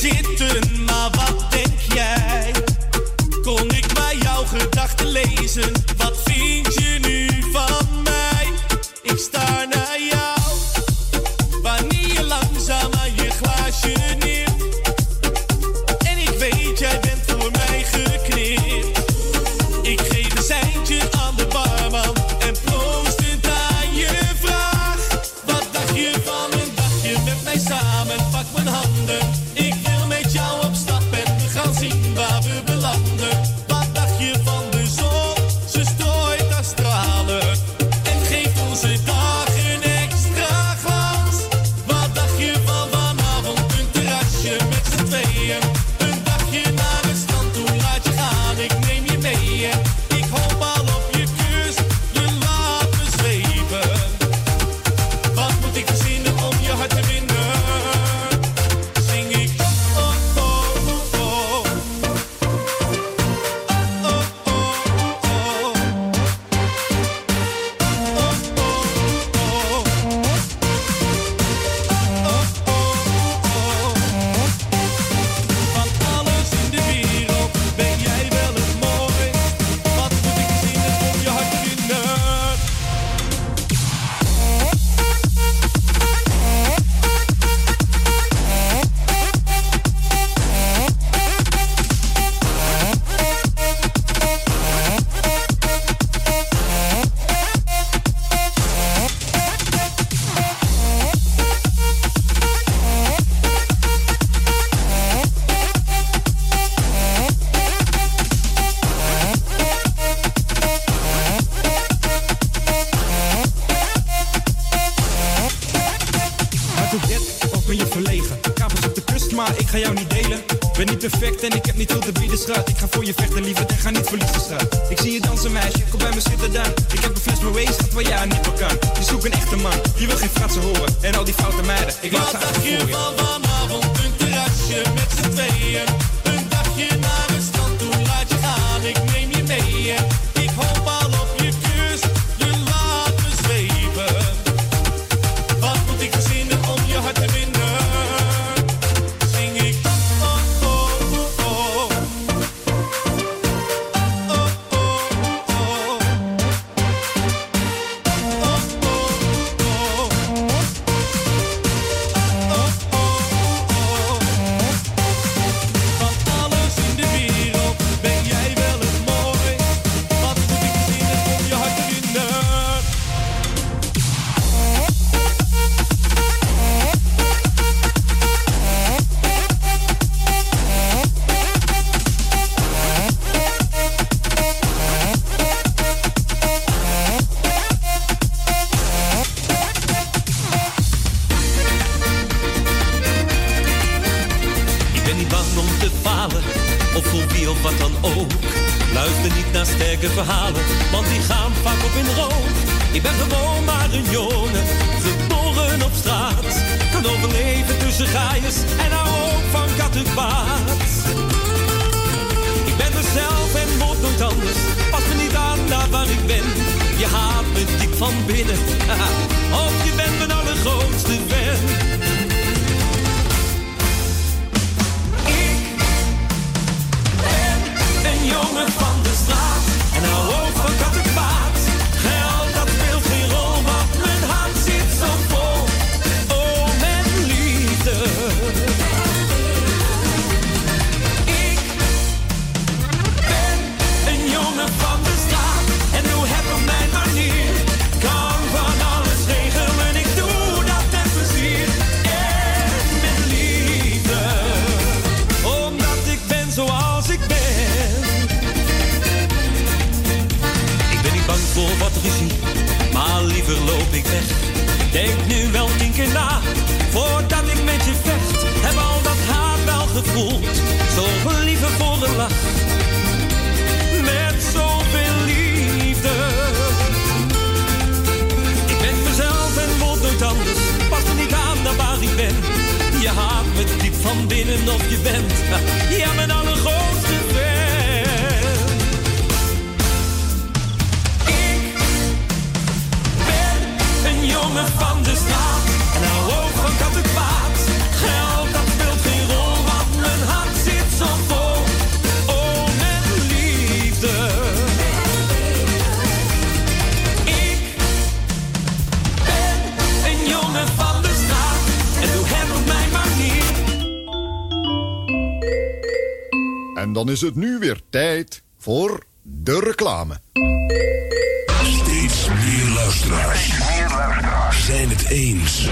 shit to van binnen. of je bent mijn allergrootste fan. Met zoveel liefde. Ik ben verzelfd en wil nooit anders. Pas niet aan dan waar ik ben. Je haat me diep van binnen of je bent. Nou, ja hebt het allergrootste wel. Ik ben een jongen van buiten. En dan is het nu weer tijd voor de reclame. Steeds meer luisteraars zijn het eens.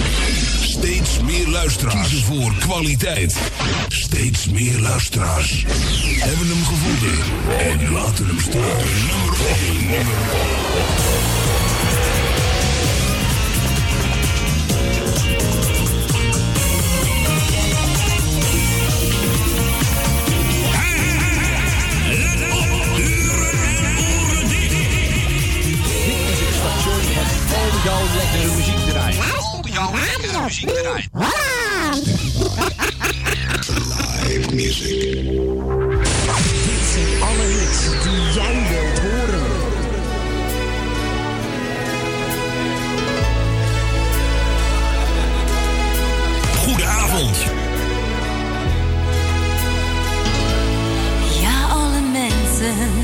Steeds meer luisteraars kiezen voor kwaliteit. Steeds meer luisteraars hebben hem gevonden en laten hem staan. Nummer 1. Jouw lekkere muziek draaien. Jouw lekkere muziek draaien. Live music. Dit zijn alle hits die jij wilt horen. Goedenavond. Ja, alle mensen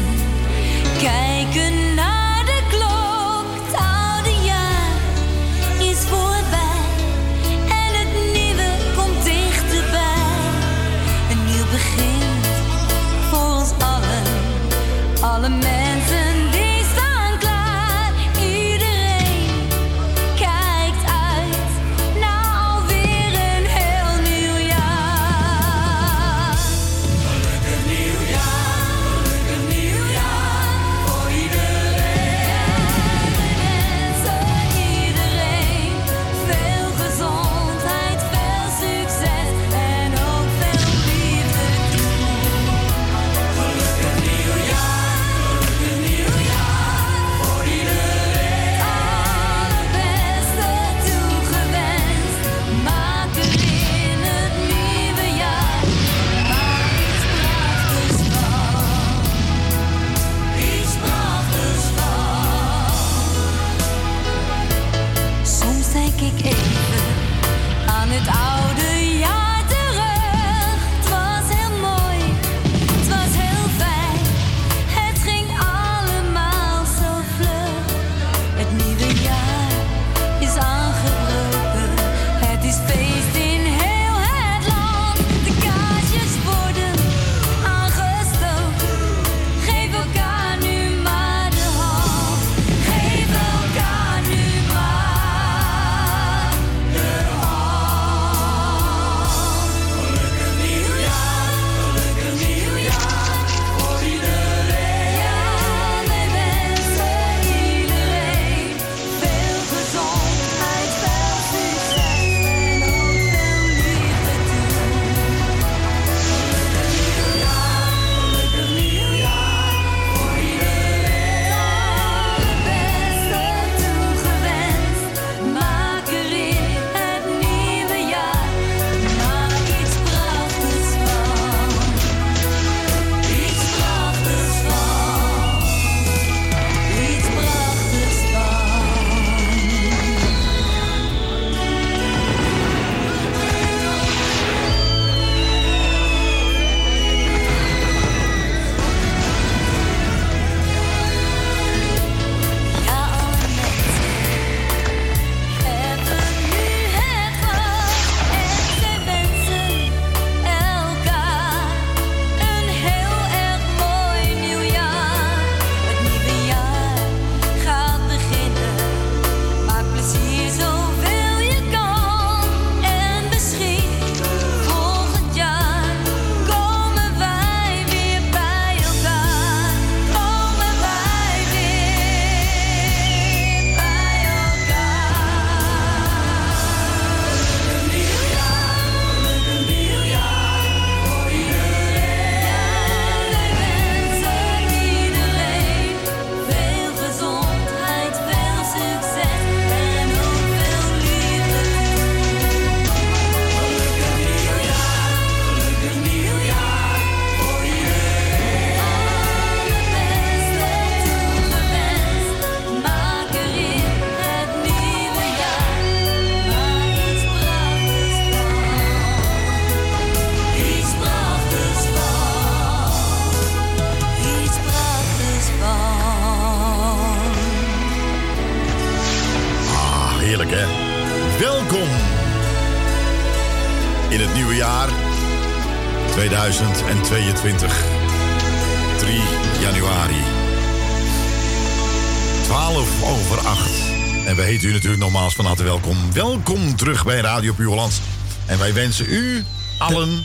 terug bij Radio Puurlands. En wij wensen u allen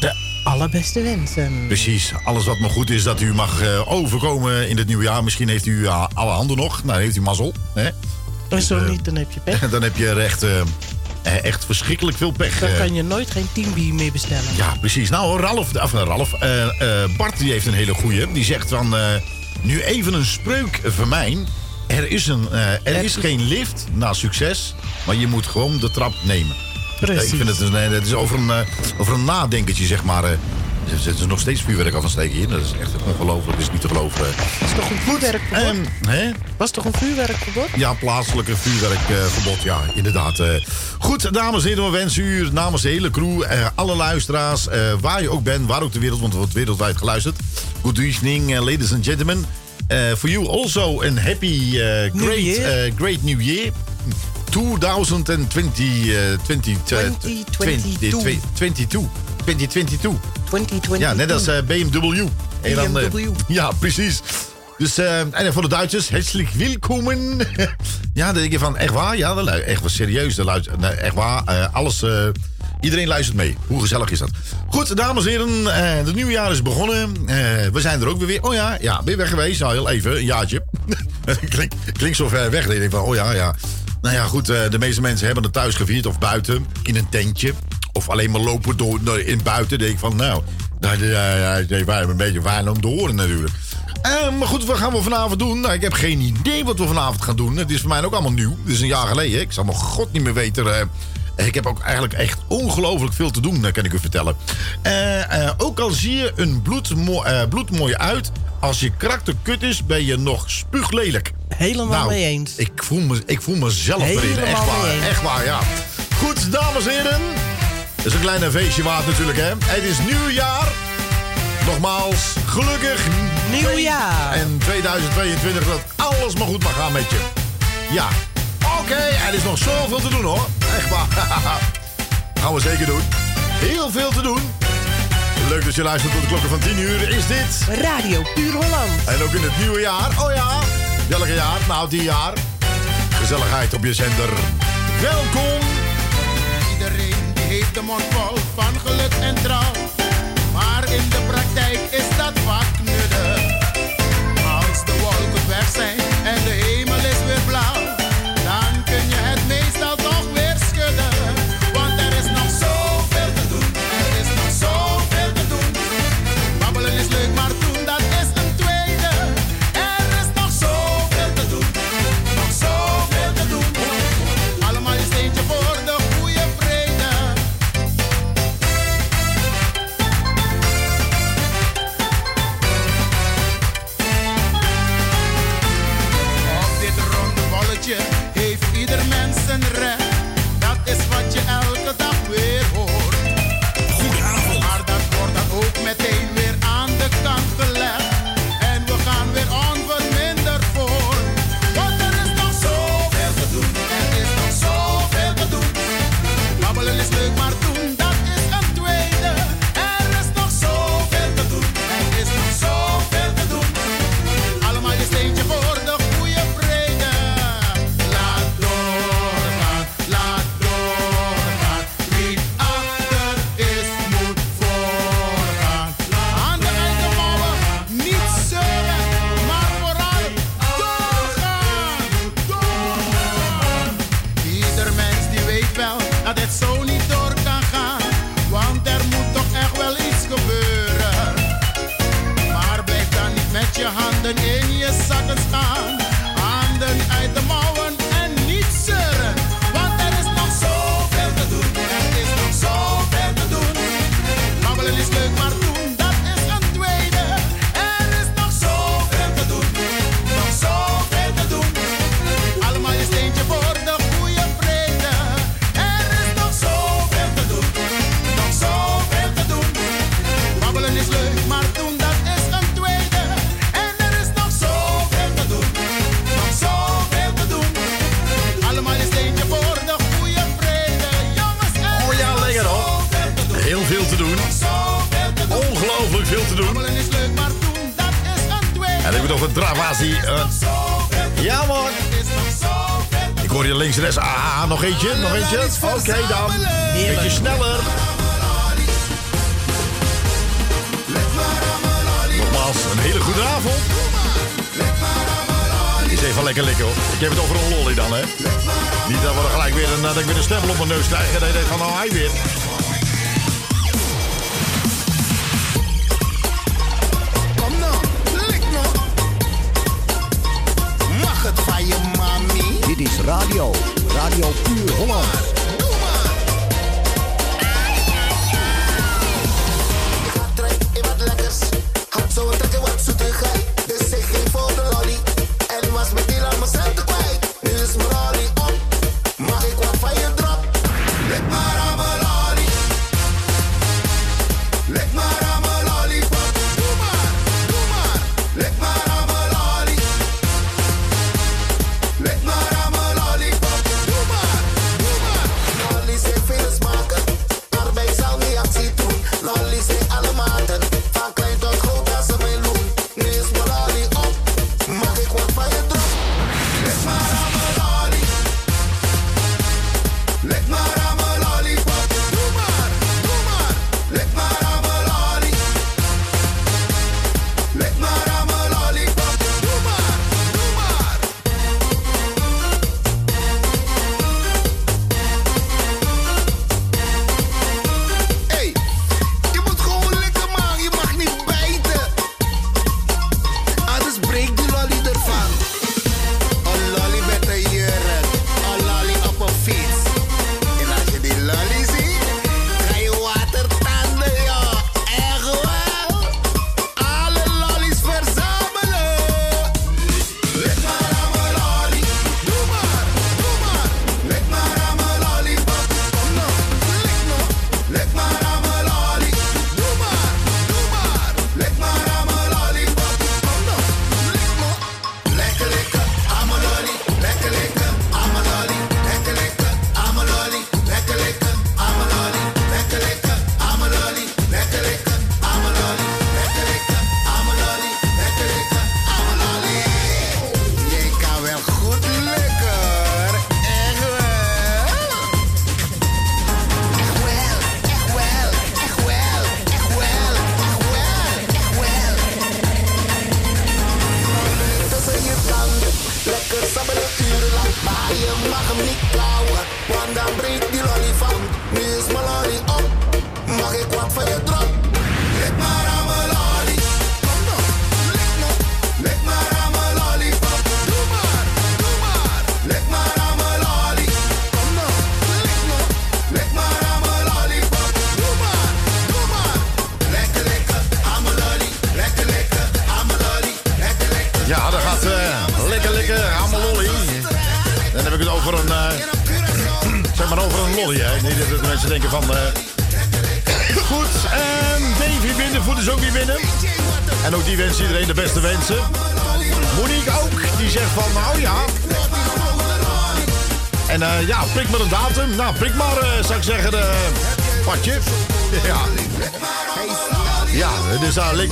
De allerbeste wensen. Precies, alles wat maar goed is dat u mag eh, overkomen in het nieuwe jaar. Misschien heeft u eh, alle handen nog, nou heeft u mazzel. Hè? En zo niet, dan heb je pech. Dan heb je er echt, eh, echt verschrikkelijk veel pech. Dan kan je nooit geen teambier meer bestellen. Ja, precies. Nou, Ralf, of, Ralf Bart die heeft een hele goeie. Die zegt van, nu even een spreuk van mij. Er is, een, eh, er is geen lift naar succes, maar je moet gewoon de trap nemen. Precies. Ik vind het, een, eh, het is over een, eh, over een nadenkertje, zeg maar. Er zit er nog steeds vuurwerk af aan steken hier. Dat is echt ongelooflijk. Dat is niet te geloven. Is toch een vuurwerkverbod? Ehm, hè? Was toch een vuurwerkverbod? Ja, plaatselijke vuurwerkverbod, ja, inderdaad. Goed, dames en heren, we wensen u namens de hele crew, alle luisteraars, waar je ook bent, waar ook de wereld, want er wordt wereldwijd geluisterd. Good evening, ladies and gentlemen. Eh, for you also a happy, eh, New great, year. eh, great new year. 2020, eh, 20, eh, 2022. 22. 2022. 2020. Ja, net als eh, BMW. En dan, BMW. ja, precies. Dus, en voor de Duitsers, hartelijk welkom. ja, dan denk je van, echt waar? Ja, dat echt wel serieus. Dat echt waar. alles, iedereen luistert mee. Hoe gezellig is dat? Goed, dames en heren, eh het nieuwe jaar is begonnen. Eh, we zijn er ook weer weer. Oh ja, ja, ben weg geweest? Nou, heel even, een jaartje. Klink, klinkt zo ver weg. Je denkt van, oh ja, ja. Nou ja, goed, eh, de meeste mensen hebben het thuis gevierd of buiten, in een tentje. Of alleen maar lopen door, in buiten. denk ik van, nou, dat uh, een beetje fijn om te horen natuurlijk. Maar goed, wat gaan we vanavond doen? Nou, ik heb geen idee wat we vanavond gaan doen. Het is voor mij ook allemaal nieuw. Het is een jaar geleden. Ik zal mijn god niet meer weten. Ik heb ook eigenlijk echt ongelooflijk veel te doen, kan ik u vertellen. Eh, eh, ook al zie je een bloedmo eh, bloedmooi uit... als je karakter kut is, ben je nog spuuglelijk. Helemaal Nou, mee eens. Ik voel, me, ik voel mezelf erin. Echt waar, eens. echt waar, ja. Goed, dames en heren. Dat is een kleine feestje waard natuurlijk, hè. Het is nieuwjaar. Nogmaals, gelukkig Nieuwjaar. En 2022 dat alles maar goed mag gaan met je. Ja. Oké, er is nog zoveel te doen, hoor. Echt waar. Gaan we zeker doen. Heel veel te doen. Leuk dat je luistert tot de klokken van 10 uur. Is dit... Radio Puur Holland. En ook in het nieuwe jaar. Oh ja. Welke jaar? Nou, die jaar. Gezelligheid op je zender. Welkom. Iedereen die heeft de mond vol van geluk en trouw. Maar in de praktijk is dat vaak nuttig. Als de wolken weg zijn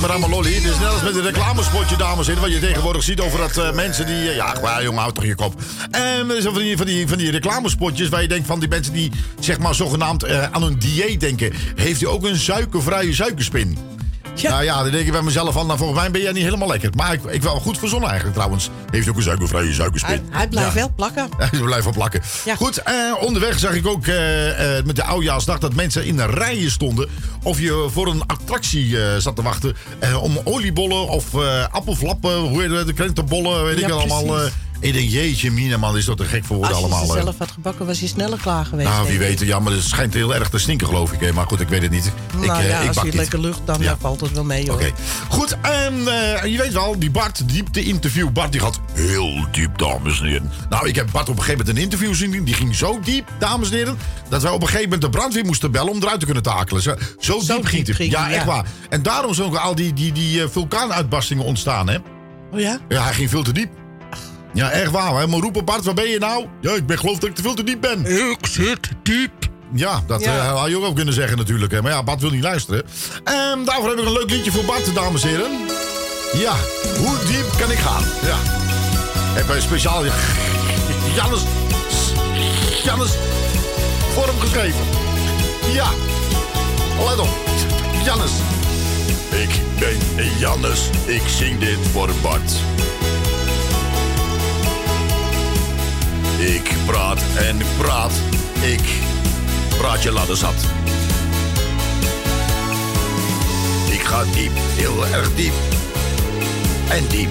daar leek me allemaal lolly. Het is net als met een reclamespotje, dames en heren. Wat je tegenwoordig ziet over dat eh, mensen die... eh, ja, gewoon, jongen, houd toch je kop. En er zijn van die, van, die, van die reclamespotjes waar je denkt van die mensen die... zeg maar zogenaamd eh, aan een dieet denken. Heeft u ook een suikervrije suikerspin? Nou ja, dan denk ik bij mezelf van... Nou, volgens mij ben jij niet helemaal lekker. Maar ik, ik wel goed verzonnen eigenlijk trouwens. Heeft ook een suikervrije suikerspin? Hij, hij blijft Ja. wel plakken. Hij blijft wel plakken. Ja. Goed, eh, onderweg zag ik ook eh, eh, met de oudjaarsdag dat mensen in de rijen stonden. Of je voor een attractie zat te wachten. om oliebollen of appelflappen, hoe heet het, de krentenbollen, weet Ja, ik het allemaal. Ik denk, jeetje, mina man, is dat te gek voor woorden Als je allemaal. ze eh. zelf had gebakken, was je sneller klaar geweest. nou, wie weet, ja, maar het schijnt heel erg te stinken, geloof ik. hè. Maar goed, ik weet het niet. Nou eh, ja, ik als bak je niet. lekker lucht, dan Ja. valt het wel mee hoor. Oké. Goed, en eh, je weet wel, die Bart, diepte interview. Bart die gaat heel diep, dames en heren. Nou, ik heb Bart op een gegeven moment een interview zien. Die ging zo diep, dames en heren. Dat wij op een gegeven moment de brandweer moesten bellen om eruit te kunnen takelen. Zo, zo, diep, ging het. ja, hij, echt ja. waar. En daarom zijn ook al die, die, die eh, vulkaanuitbarstingen ontstaan, hè? Oh ja? Ja, hij ging veel te diep. Ja, echt waar. Hè? Maar roepen, Bart, waar ben je nou? Ja, ik ben, geloof dat ik te veel te diep ben. Ik zit diep. Ja, dat Ja. eh, had je ook kunnen zeggen natuurlijk. Hè. Maar ja, Bart wil niet luisteren. En daarvoor heb ik een leuk liedje voor Bart, dames en heren. Ja, hoe diep kan ik gaan? Ja. Ik heb een speciaal Jannes, Jannes vorm geschreven. Ja, let op. Jannes. Ik ben Jannes, ik zing dit voor Bart. Ik praat en praat, ik praat je ladder zat. Ik ga diep, heel erg diep. En diep.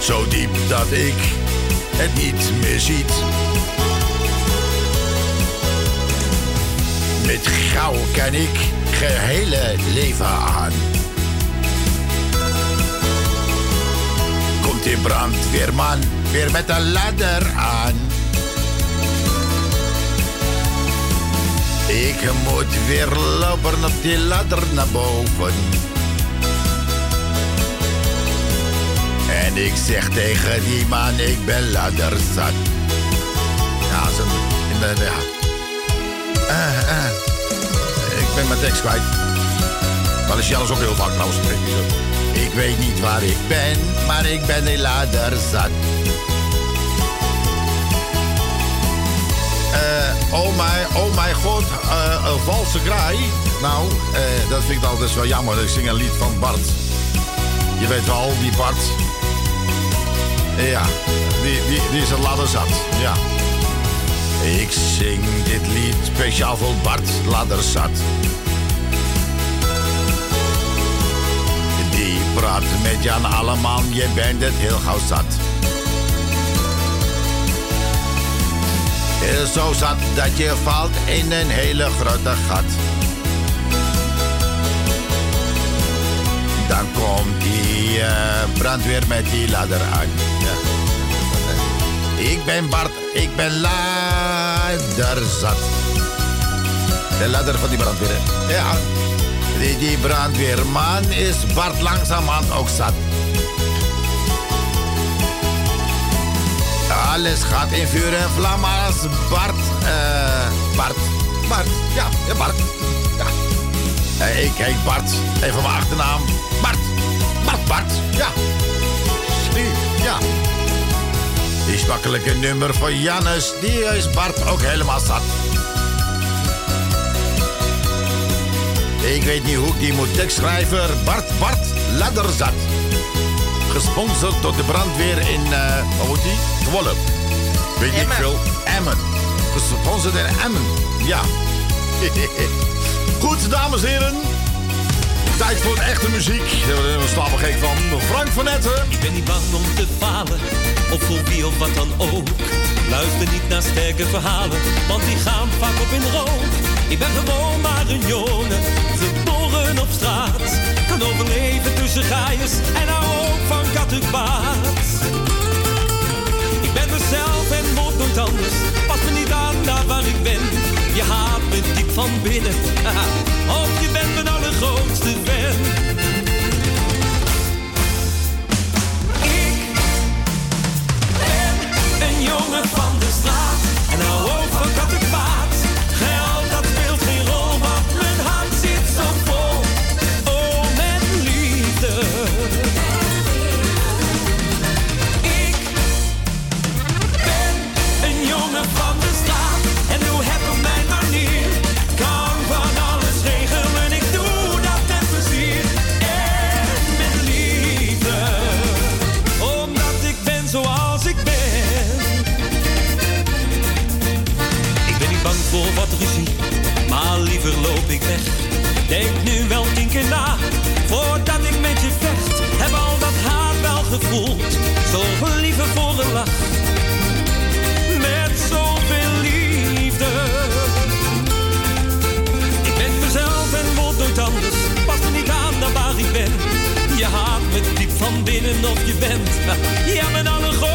Zo diep dat ik het niet meer ziet. Met gauw kan ik gehele leven aan. Die brandweerman weer met een ladder aan. Ik moet weer lopen op die ladder naar boven. En ik zeg tegen die man, ik ben ladderzat. Ja, ze, in de, ja. Eh, eh. Ik ben mijn tekst kwijt. Maar is Jannes ook heel vaak trouwens. Ik weet niet waar ik ben, maar ik ben een ladderzat. Eh, oh, mijn, oh god, eh, een valse kraai. Nou, eh, dat vind ik altijd wel jammer. Ik zing een lied van Bart. Je weet wel, die Bart. Ja, die, die, die is een ladderzat. Ja. Ik zing dit lied speciaal voor Bart Ladderzat. Die praat met Jan Alleman, je bent het heel gauw zat. Is Zo zat dat je valt in een hele grote gat. Dan komt die eh, brandweer met die ladder aan. Ja. Ik ben Bart, ik ben ladderzat. De ladder van die brandweer. Ja. Die, die brandweerman is Bart langzamerhand ook zat. Alles gaat in vuur en Bart. eh Bart. Bart. Ja, ja Bart. Ja. Eh, ik heet Bart. Even mijn achternaam. Bart. Bart, Bart. Ja. Zie, Ja. Die smakkelijke nummer van Jannes, die is Bart ook helemaal zat. Ik weet niet hoe ik die moet tekstschrijver. Bart, Bart, ladderzat. Gesponsord door de brandweer in, eh hoe die? Zwolle. Weet ik Emmen. veel. Emmen. Gesponsord in Emmen. Ja. Goed, dames en heren. Tijd voor echte muziek. Daar slapen gek van. Frank van Etten. Ik ben niet bang om te falen, of voor wie of wat dan ook. Luister niet naar sterke verhalen, want die gaan vaak op in rook. Ik ben gewoon maar een jongen, op straat. Kan overleven tussen gaaiers en hou ook van kattenbaat. Ik ben mezelf en word nooit anders. Pas me niet aan daar waar ik ben. Je haat me diep van binnen. of je bent mijn allergrootste fan. Een jongen van de Denk nu wel tien keer na, voordat ik met je vecht. Heb al dat haat wel gevoeld, zo liever voor een lach. Met zoveel liefde. Ik ben mezelf en word nooit anders. Pas niet aan naar waar ik ben. Je haat me diep van binnen of je bent. Ja, mijn allergrootste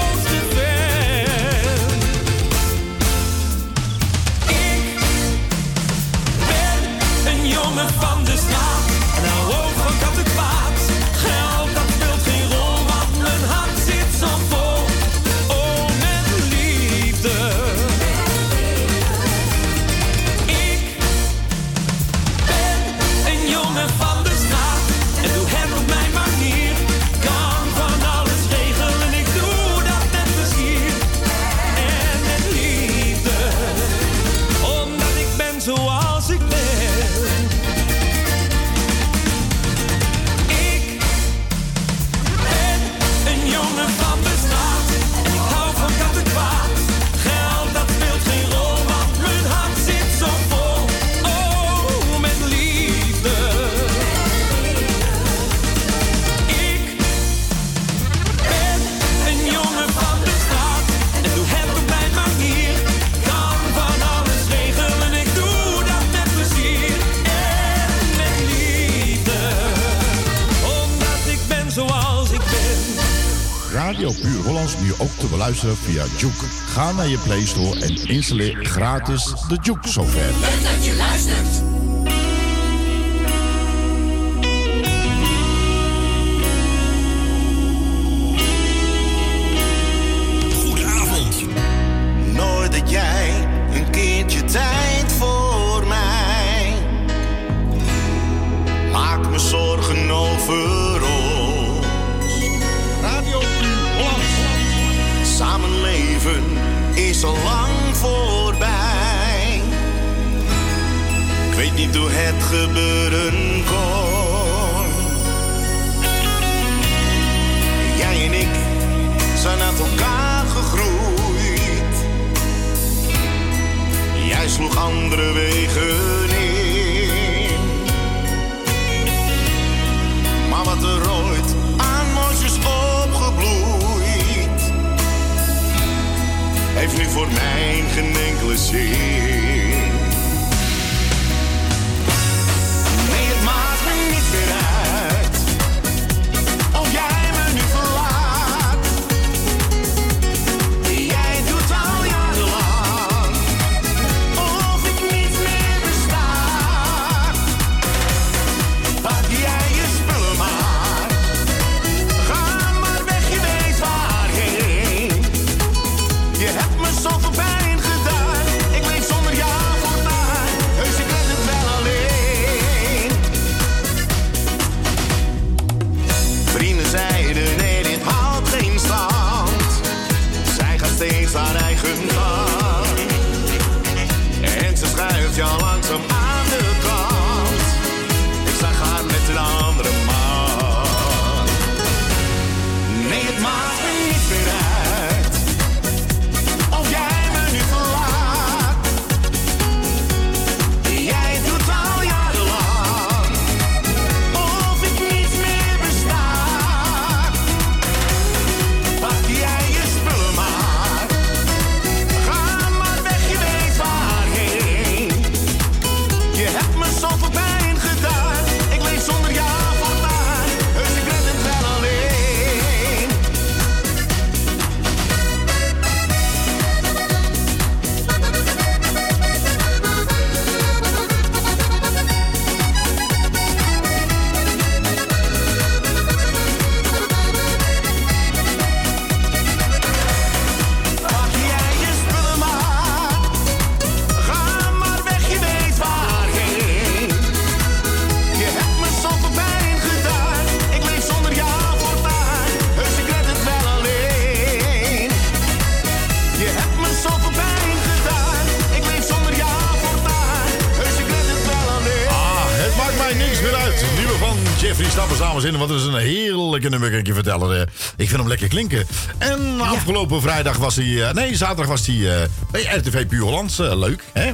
beluisteren via Juke. Ga naar je Play Store en installeer gratis de Juke software. Leuk dat je luistert. Is al lang voorbij. Ik weet niet hoe het gebeuren kon. Jij en ik zijn uit elkaar gegroeid. Jij sloeg andere wegen in. Nu voor mij geen enkele. Wat is een heerlijke nummer, kan ik je vertellen. Eh, Ik vind hem lekker klinken. En afgelopen vrijdag was hij... eh, Nee, zaterdag was hij eh, bij RTV Puur Hollands. Leuk, hè?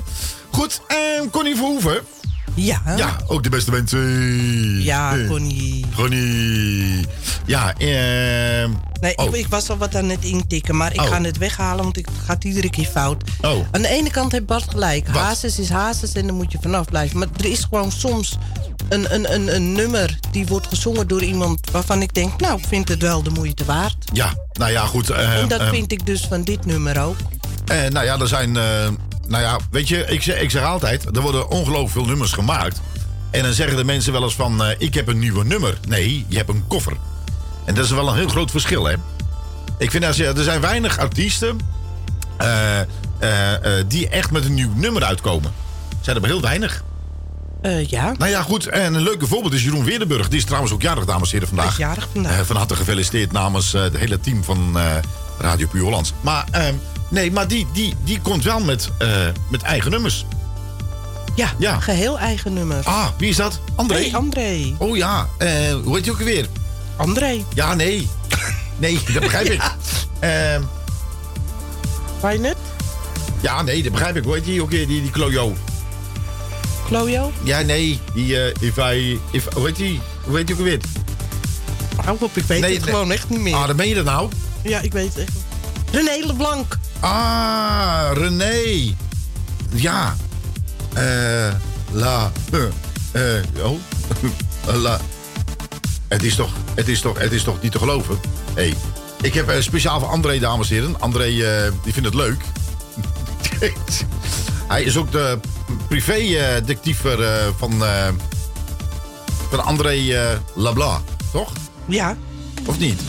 Goed, en Connie Verhoeven. Ja. Ja, ook de beste mensen. Ja, Eh, Connie. Connie. Ja, ehm... Nee, oh. ik, ik was al wat aan het intikken, maar ik Oh. ga het weghalen, want het gaat iedere keer fout. Oh. Aan de ene kant heeft Bart gelijk. Wat? Hazes is hazes en daar moet je vanaf blijven. Maar er is gewoon soms een, een, een, een nummer die wordt gezongen door iemand waarvan ik denk, nou, ik vind het wel de moeite waard. Ja, nou ja, goed. eh, en dat eh, vind ik dus van dit nummer ook. Eh, nou ja, er zijn. Nou ja, weet je, ik zeg, ik zeg altijd: er worden ongelooflijk veel nummers gemaakt. En dan zeggen de mensen wel eens van: eh, ik heb een nieuwe nummer. Nee, je hebt een koffer. En dat is wel een heel groot verschil, hè? Ik vind dat er zijn weinig artiesten eh, eh, die echt met een nieuw nummer uitkomen. Zijn er maar heel weinig. Eh, ja. Nou ja, goed. En een leuke voorbeeld is Jeroen Weerdenburg. Die is trouwens ook jarig, dames en heren, vandaag. Is jarig vandaag. Eh, van harte gefeliciteerd namens het hele team van Radio Puur Hollands. Maar, eh, nee, maar die, die, die komt wel met, eh, met eigen nummers. Ja, Ja. geheel eigen nummer. Ah, wie is dat? André? Hey, André. Oh ja, eh, hoe heet je ook alweer? André. Ja, nee. Nee, dat begrijp ik. Ehm, Waar je het? ja, nee, dat begrijp ik. Hoe heet die ook weer, die, die Klojo? Klojo? Ja, nee, die, eh if I, if, hoe heet die? Hoe heet die ook? Hou op, ik weet Nee, het nee. gewoon echt niet meer. Ah, dan ben je dat nou? Ja, ik weet het echt. René Leblanc. Ah, René. Ja. Eh, la. eh, eh, oh. la. Het is toch, het is toch, het is toch niet te geloven? Hé. Hey. Ik heb eh, speciaal voor André, dames en heren. André, eh, die vindt het leuk. Hij is ook de privé-detectiever van, van André Labla, toch? Ja. Of niet?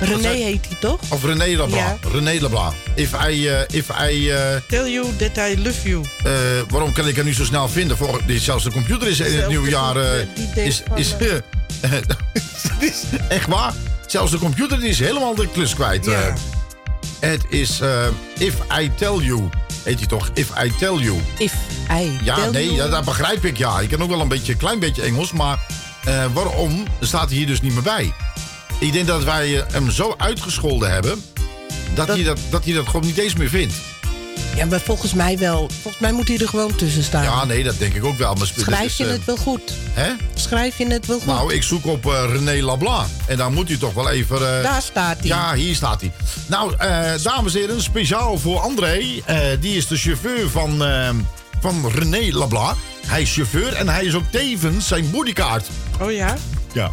René heet hij toch? Of René Labla. Ja. René Labla. If I... eh, if I eh, Tell you that I love you. eh, waarom kan ik hem nu zo snel vinden? Voor, zelfs de computer is in het nieuwe jaar... is, is, is echt waar. Zelfs de computer die is helemaal de klus kwijt. Ja. het is If I Tell You. Heet hij toch? If I Tell You. If I Ja, tell nee, you. ja, dat begrijp ik. Ja, ik ken ook wel een beetje, klein beetje Engels. Maar waarom staat hij hier dus niet meer bij? Ik denk dat wij eh, hem zo uitgescholden hebben... Dat, Hij dat, dat hij dat gewoon niet eens meer vindt. Ja, maar volgens mij wel. Volgens mij moet hij er gewoon tussen staan. Ja, nee, dat denk ik ook wel. Maar Schrijf is, je eh, het wel goed? Hè? Schrijf je het wel goed? Nou, ik zoek op eh, René Labla. En dan moet hij toch wel even... eh, Daar staat hij. Ja, hier staat hij. Nou, eh, dames en heren, speciaal voor André. eh, die is de chauffeur van, van René Labla. Hij is chauffeur en hij is ook tevens zijn bodyguard. Oh ja? Ja.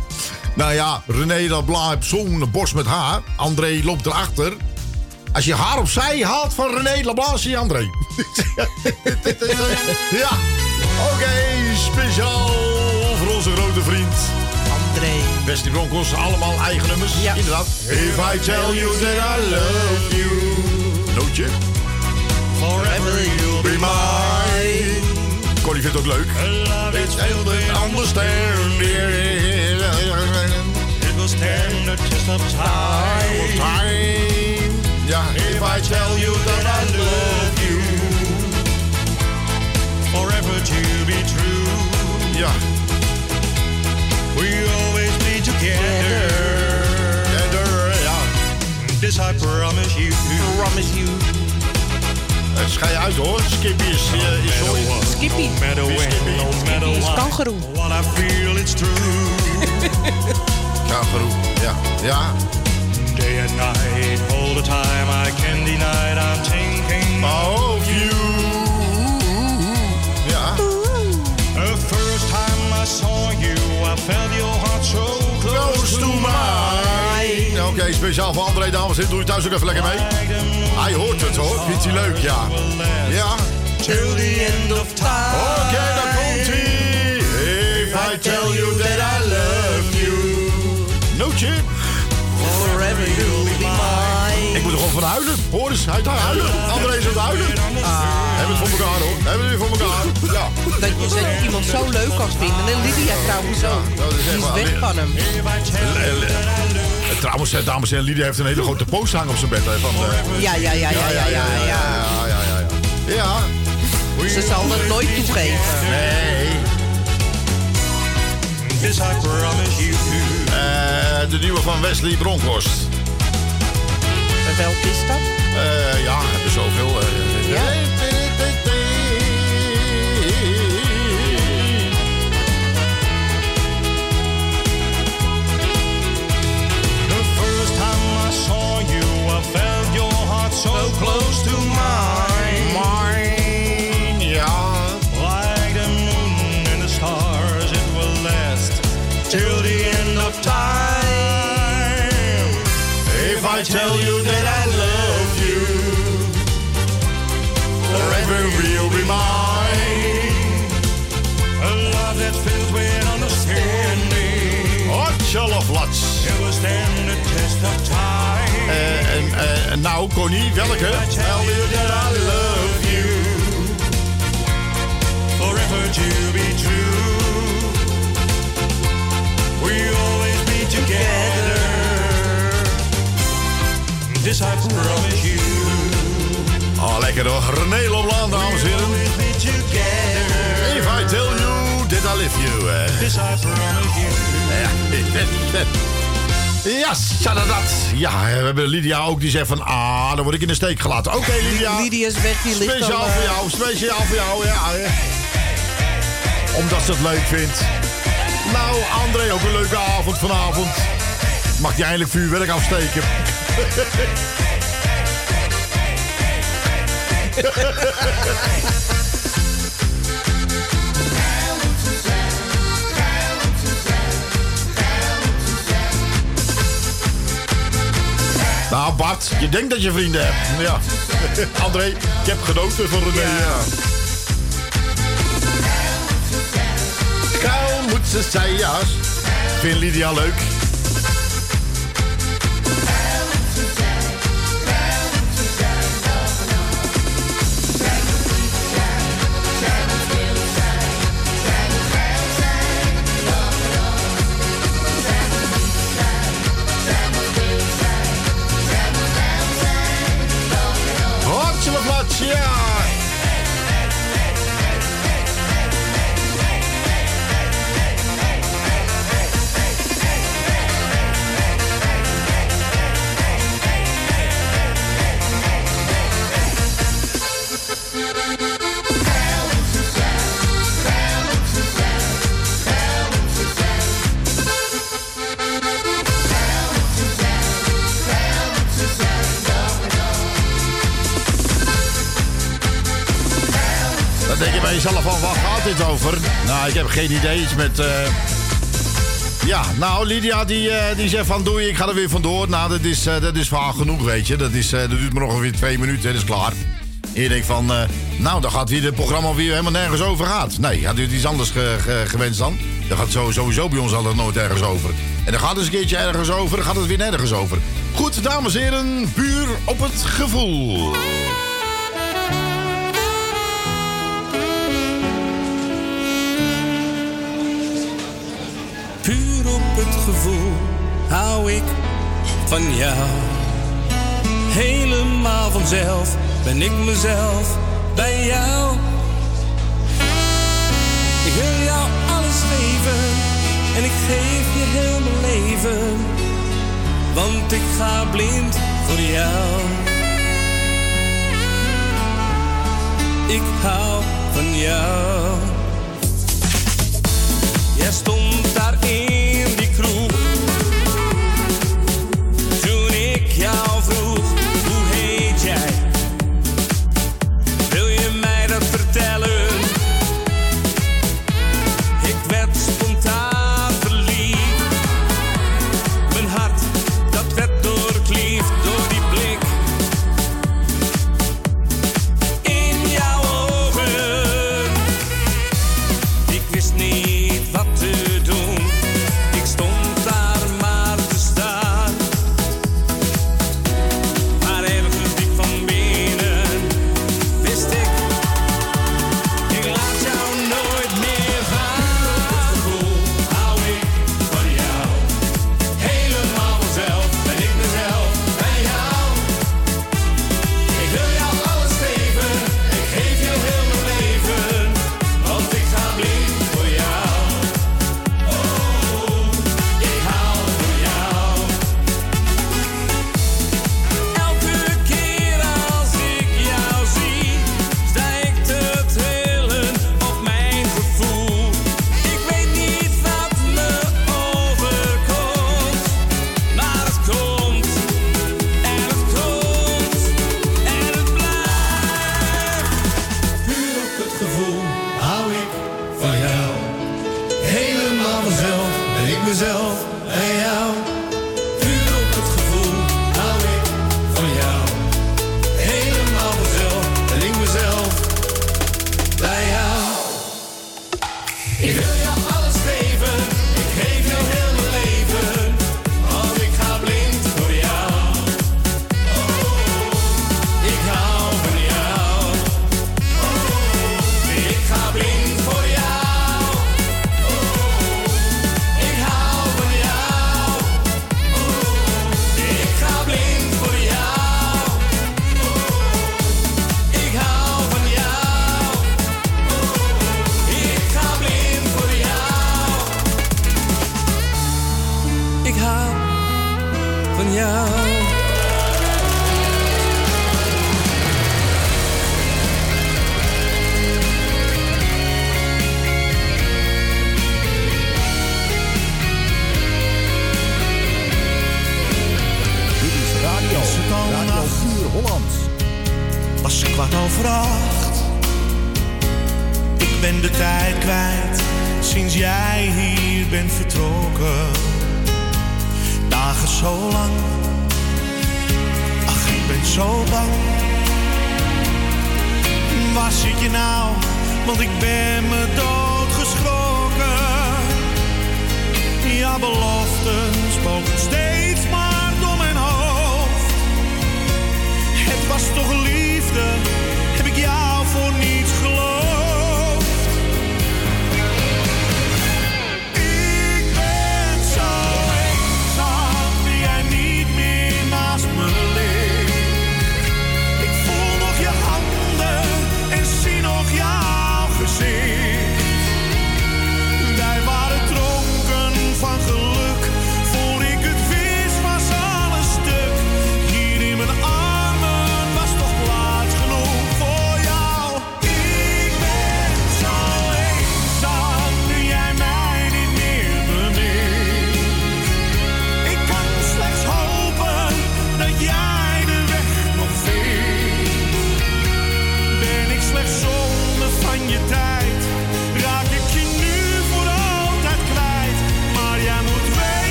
Nou ja, René Labla heeft zo'n borst met haar. André loopt erachter. Als je haar opzij haalt van René Labla, zie je André. ja. Oké, speciaal voor onze grote vriend. André. Beste Broncos, allemaal eigen nummers. Ja. Inderdaad. If I tell you that I love you. Nootje. Forever you'll Be mine. Connie vindt het ook leuk. It's still understanding. It will stand the test of time. Time. Ja, if I tell you that I love you. Forever to be true. Ja. We always be together. Together, ja. This I promise you. Promise you. Het schij uit hoor. Skippy is, eh, is zo. Skippy. No matter when, no matter Die is what. kangeroe. What I feel, it's true. Kangaroo. Ja. Ja. Day and night, all the time, I can't deny it. I'm thinking Of you. Ja. The first time I saw you, I felt your heart so close, Close to mine. Speciaal voor André, dames en heren. Doe je thuis ook even lekker mee. Hij hoort het hoor. Vindt hij leuk, ja. Ja. Till the end of time. Oké, dan komt hij. If I tell you that I love you. Nootje. Forever you'll be mine. Ik moet er gewoon van huilen. Hoor eens, hij gaat huilen. André is aan het huilen. Hebben we het voor elkaar hoor. Hebben we het voor elkaar. Ja. Dat je, je iemand zo leuk kan vinden. En Lydia trouwens ook. dat is echt Die is weg van hem. Eh, Trouwens, eh, dames en heren, Lydia heeft een hele grote poster hangen op zijn bed. Hè, van, eh, Ja, ja, ja, ja, ja, ja. ja. ja, ja, ja, ja. Ja. Ze zal het nooit toegeven. Nee. This I promise you. Eh, de nieuwe van Wesley Bronkhorst. En welke is dat? Eh, ja, er zoveel. eh. Ja. Nou, Connie, welke? Tell you that I love you. Forever to be true. We always be together. This I promise you. Oh, lekker hoor. René Lobland, dames en heren. Always be together. If I tell you that I love you. eh. This I promise you. Ja, shadadat. Ja, we hebben Lydia ook die zegt van... Ah, dan word ik in de steek gelaten. Oké, Lydia. Lydia is weg, die ligt Speciaal al, voor eh, jou, speciaal voor jou, ja. Omdat ze het leuk vindt. Nou, André, ook een leuke avond vanavond. Mag je eindelijk vuurwerk afsteken? Nou, Bart, je denkt dat je vrienden hebt. Ja. André, ik heb genoten van René. Ja. Kuil moet ze zijn, ja. Vind Lydia leuk. Nou, ik heb geen idee. Iets met... eh, Ja, nou, Lydia die, eh, die zegt van, doei, ik ga er weer vandoor. Nou, dat is, eh, dat is genoeg, weet je. Dat, is, dat duurt maar ongeveer twee minuten, dat is klaar. En je denkt van, nou, dan gaat weer het programma weer helemaal nergens over gaat. Nee, had u iets anders ge- ge- gewenst dan? Dan gaat het sowieso bij ons altijd nooit ergens over. En dan gaat het eens een keertje ergens over, dan gaat het weer nergens over. Goed, dames en heren, puur op het gevoel. Van jou. Helemaal vanzelf ben ik mezelf bij jou. Ik wil jou alles geven en ik geef je heel mijn leven. Want ik ga blind voor jou. Ik hou van jou. Jij stond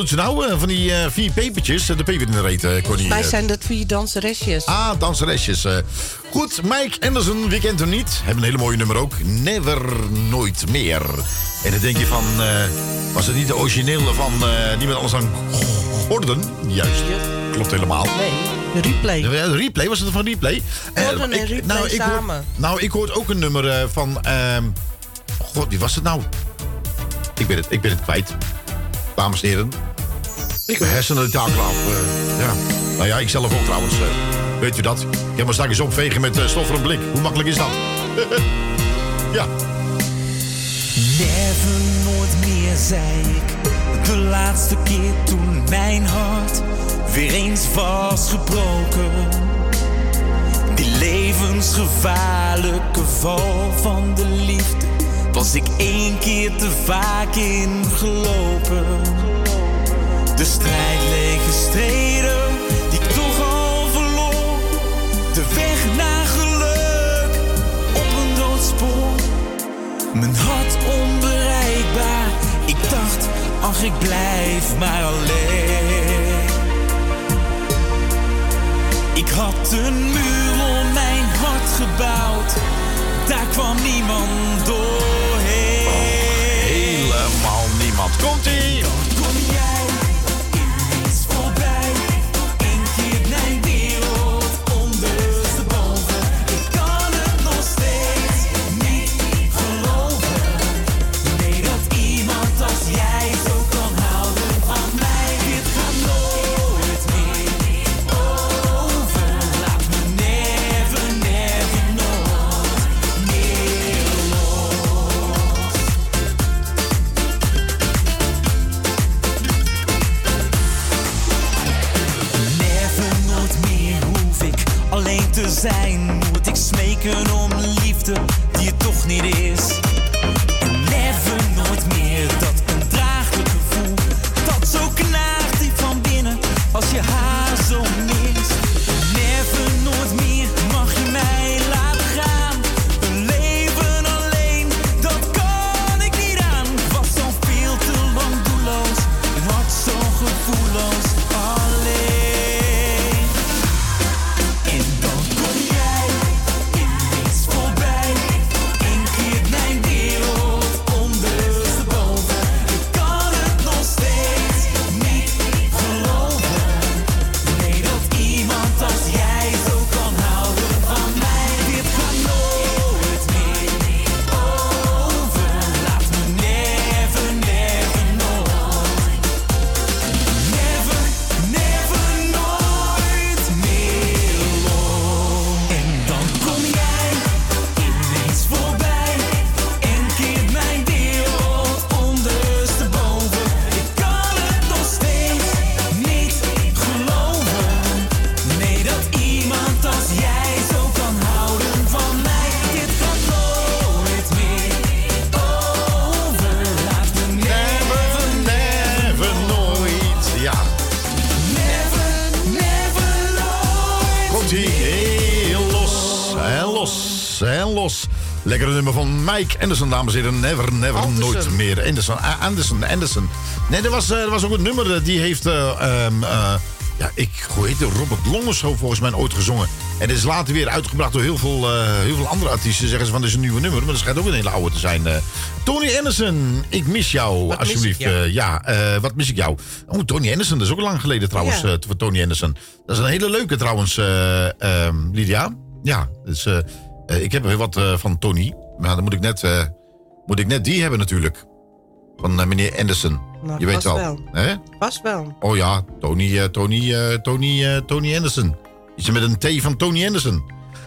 doet ze nou eh, van die eh, vier pepertjes? Eh, De peper in de reet, Connie. Wij zijn dat vier danseresjes. Ah, danseresjes. Goed, Mike Anderson, wie kent hem niet? Hebben een hele mooie nummer ook. Never, nooit meer. En dan denk je van, was het niet de originele van eh, niemand anders dan Gordon? Juist, klopt helemaal. Nee, de replay. De replay, was het van replay? Gordon en ik- replay nou, ik hoor- samen. nou, ik hoorde ook een nummer van... ehm, God, wie was het nou? Ik ben het, ik ben het kwijt. Dames en heren. Ik hersenen de taak af. eh, ja. Nou ja, ik zelf ook trouwens. eh. weet u dat? Ik heb me straks opvegen met eh, stof voor een blik. Hoe makkelijk is dat? ja. Never, nooit meer, zei ik. De laatste keer toen mijn hart weer eens was gebroken. Die levensgevaarlijke val van de liefde was ik één keer te vaak ingelopen. De strijd leeg gestreden, die ik toch al verloor. De weg naar geluk op een doodspoor. Mijn hart onbereikbaar. Ik dacht, ach, ik blijf maar alleen. Ik had een muur om mijn hart gebouwd. Daar kwam niemand doorheen. Helemaal niemand. Komt-ie! Kom Mike Anderson, dames en heren. Never, never, nooit meer. Anderson, Anderson, Anderson. Nee, er was, eh, er was ook een nummer, eh, die heeft... eh, ehm, eh, ja, ik, hoe heet het? Robert Long of zo volgens mij ooit gezongen. En het is later weer uitgebracht door heel veel, eh, heel veel andere artiesten. Zeggen ze van, dit is een nieuwe nummer. Maar dat schijnt ook een hele oude te zijn. eh. Tony Anderson, ik mis jou, Wat alsjeblieft. jou? Eh, ja, eh, wat mis ik jou? Oh, Tony Anderson, dat is ook lang geleden trouwens, Ja. eh, voor Tony Anderson. Dat is een hele leuke trouwens, eh, ehm, Lydia. Ja, dus, eh, eh, ik heb heel wat eh, van Tony. Maar dan moet ik net, eh, moet ik net die hebben natuurlijk. Van eh, meneer Anderson. Nou, Je weet wel. wel. Hè? Vast wel. Oh ja, Tony, eh, Tony, eh, Tony, Tony Anderson. Iets met een T van Tony Anderson.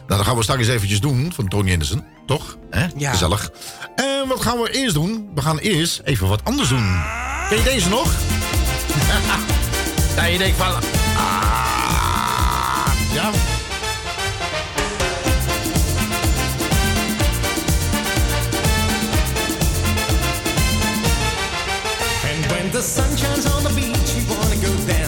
Nou, dat gaan we straks eens eventjes doen van Tony Anderson. Toch? Hè? Ja. Gezellig. En wat gaan we eerst doen? We gaan eerst even wat anders doen. Ken je deze nog? ja, je denkt van... Ah, ja. The sun shines on the beach, we wanna go dancing.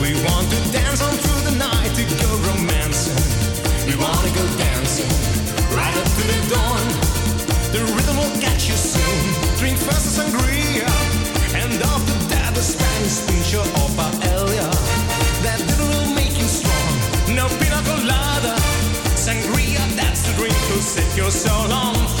We want to dance on through the night to go romancing. We wanna go dancing right up to the dawn. The rhythm will catch you soon. Drink first a sangria, and after that the Spanish pincho or paella. That dinner will make you strong. No pina colada, sangria that's the drink to set your soul on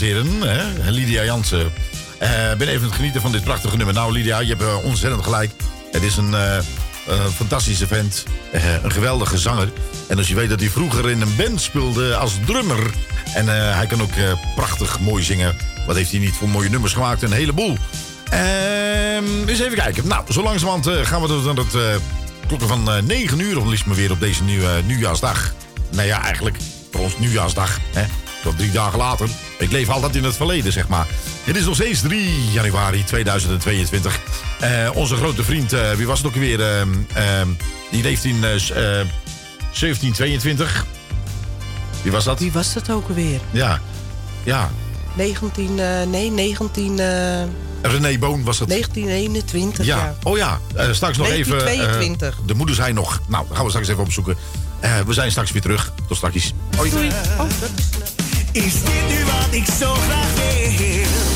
dames en heren. Hè? Lydia Jansen. Uh, ben even het genieten van dit prachtige nummer. Nou, Lydia, je hebt eh, ontzettend gelijk. Het is een eh, fantastisch fantastische vent. een geweldige zanger. En als je weet dat hij vroeger in een band speelde als drummer. En hij kan ook prachtig mooi zingen. Wat heeft hij niet voor mooie nummers gemaakt? Een heleboel. Ehm, eens even kijken. Nou, zo langzamerhand gaan we tot aan het klokken van 9 uur. Of liefst maar weer op deze nieuwe, nieuwjaarsdag. Nou ja, eigenlijk voor ons nieuwjaarsdag. Hè? Tot drie dagen later. Ik leef altijd in het verleden, zeg maar. Het is nog steeds 3 januari 2022. Uh, eh, onze grote vriend, uh, wie was het ook weer? Uh, die leeft in eh, 1722. Wie was dat? Wie was dat ook weer? Ja, ja. 19, nee, 19... René Boon was het. 1921, ja. Oh ja, straks nog 1922. even... de moeder zei nog. Nou, gaan we straks even opzoeken. we zijn straks weer terug. Tot straks. Hoi. Doei. Oh, is dit nu wat ik zo graag wil?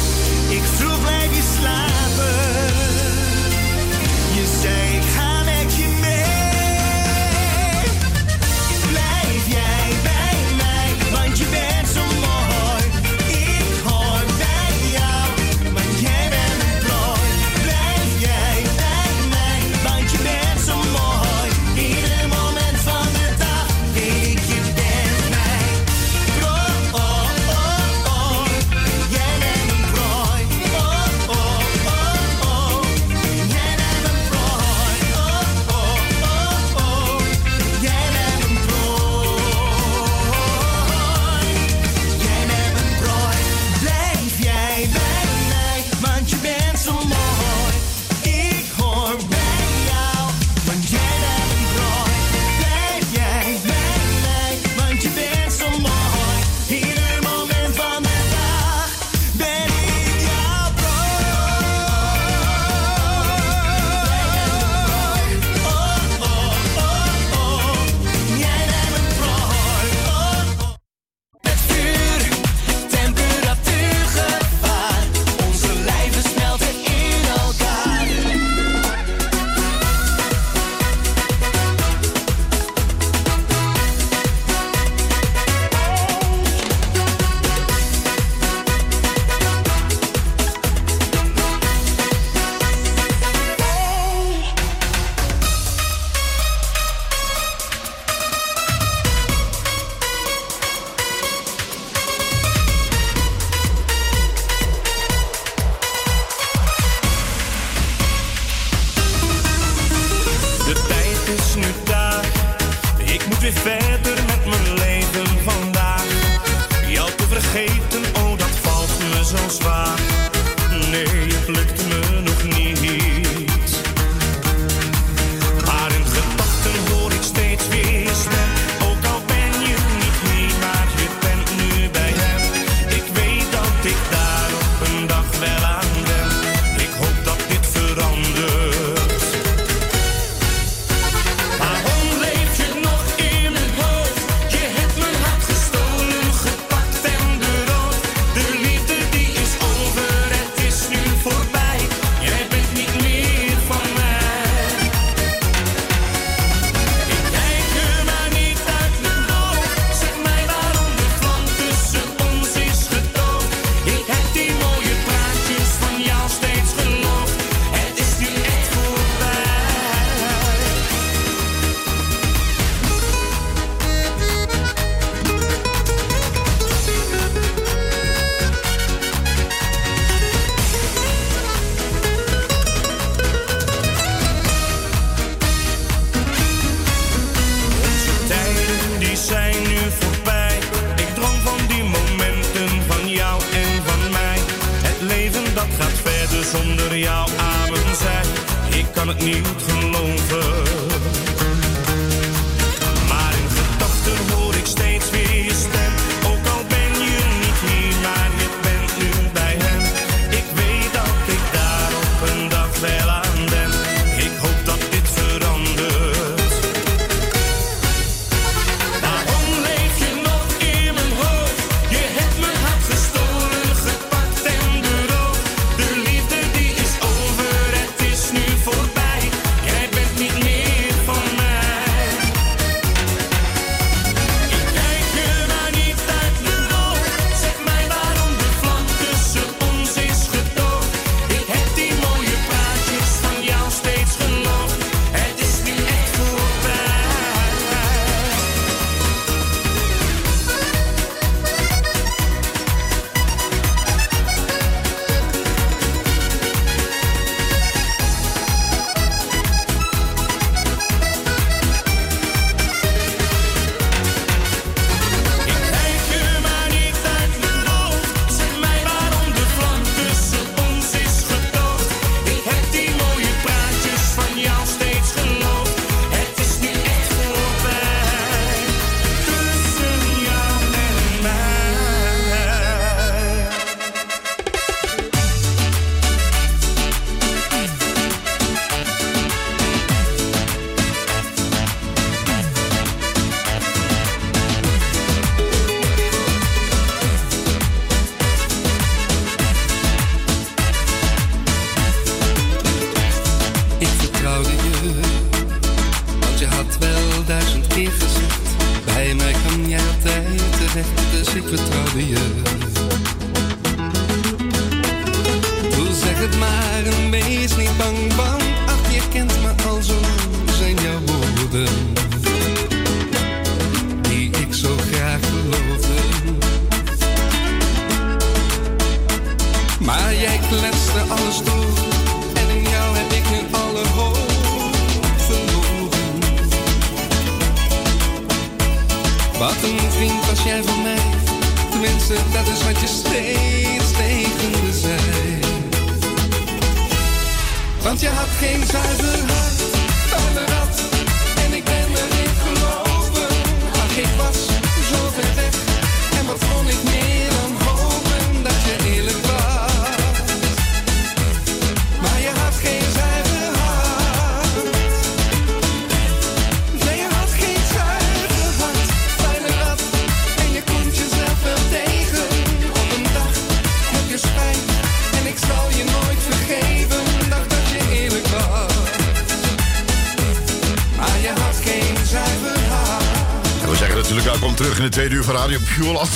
Pureland.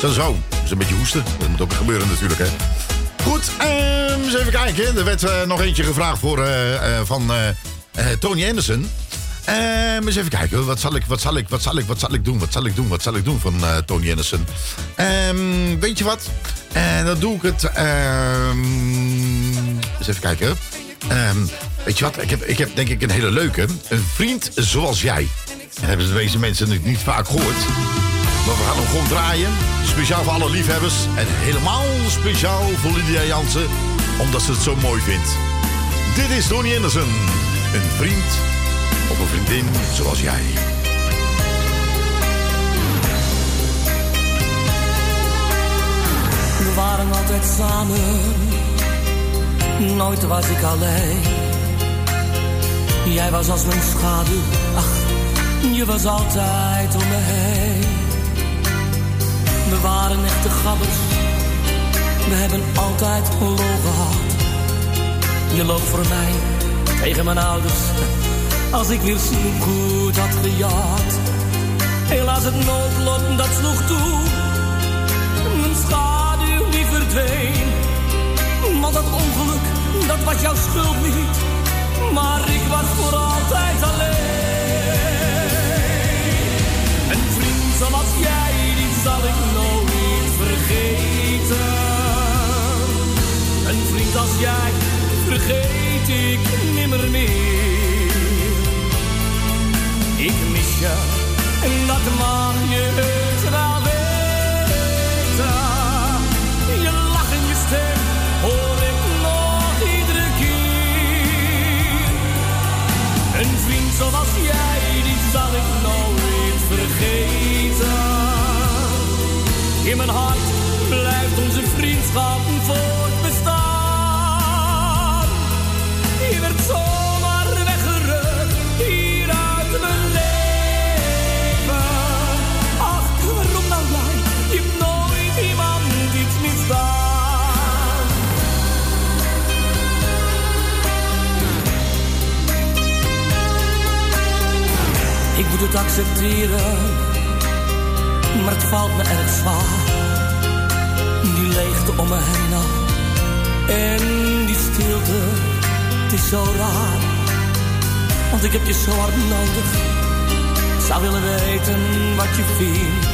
Zo, zo. Dat is een beetje hoesten. Dat moet ook gebeuren natuurlijk, hè. Goed, ehm, eens even kijken. Er werd eh, nog eentje gevraagd voor, eh, eh, van Tony Anderson. Ehm, eens even kijken. Wat zal ik, wat zal ik, wat zal ik, wat zal ik doen? Wat zal ik doen? Wat zal ik doen van Tony Anderson? Ehm, weet je wat? En dan doe ik het. eens even kijken. Weet je wat? Ik heb, ik heb denk ik een hele leuke. Een vriend zoals jij. En hebben de meeste mensen niet vaak gehoord. Maar we gaan hem gewoon draaien. Speciaal voor alle liefhebbers. En helemaal speciaal voor Lydia Jansen. Omdat ze het zo mooi vindt. Dit is Tony Anderson. Een vriend of een vriendin zoals jij. We waren altijd samen, nooit was ik alleen. Jij was als mijn schaduw, je was altijd om me heen. We waren echte gabbers, we hebben altijd lol gehad. Je loog voor mij, tegen mijn ouders, als ik weer snoepgoed had gejat. Helaas het noodlot, dat sloeg toe, mijn schaduw die verdween. Want dat ongeluk, dat was jouw schuld niet. Maar ik was voor altijd alleen. Zal ik nooit vergeten. Een vriend als jij, vergeet ik nimmer meer. Ik mis je, en dat mag je heus wel weten. Je lach en je stem hoor ik nog iedere keer. zoals jij, die zal ik In mijn hart blijft onze vriendschap voortbestaan. Je werd zomaar weggerukt hier uit mijn leven. Ach, waarom nou jij? Je hebt nooit iemand iets misdaan. Ik moet het accepteren, maar het valt me erg zwaar. Die leegte om me heen al. En die stilte, het is zo raar. Want ik heb je zo hard nodig. Ik zou willen weten wat je vindt.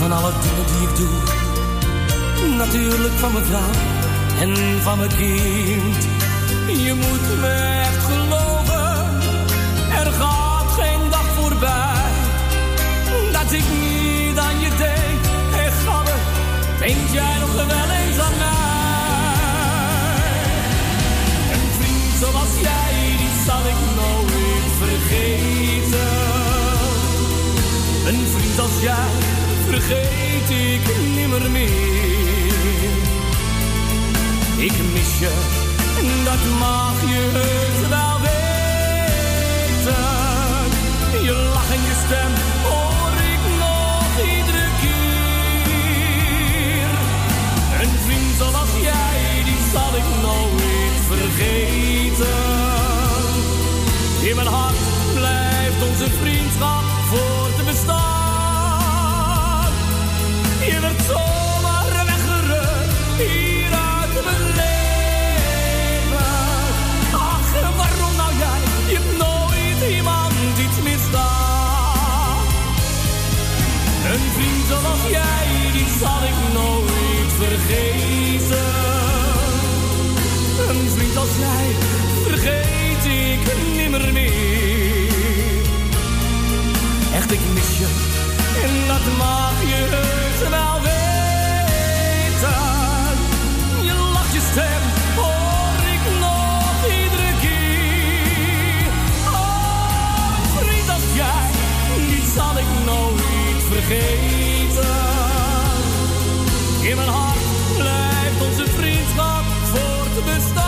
Van alle dingen die ik doe. Natuurlijk van mijn vrouw en van mijn kind. Je moet me echt. Denk jij nog wel eens aan mij? Een vriend zoals jij, die zal ik nooit vergeten. Een vriend als jij, vergeet ik nimmer meer. Ik mis je, dat mag je heus wel weten. Je lach en je stem hoor nooit vergeten. In mijn hart blijft onze vriendschap voor te bestaan. Je werd zomaar weggerukt hier uit mijn leven. Ach, waarom nou jij? Je hebt nooit iemand iets misdaan. Een vriend zoals jij, die zal ik nooit vergeten. Vergeet ik nimmer meer. Echt, ik mis je, en dat mag je heus wel weten. Je lacht, je stem, hoor ik nog iedere keer. Oh, vriend als jij, die zal ik nooit vergeten. In mijn hart blijft onze vriendschap voort bestaan.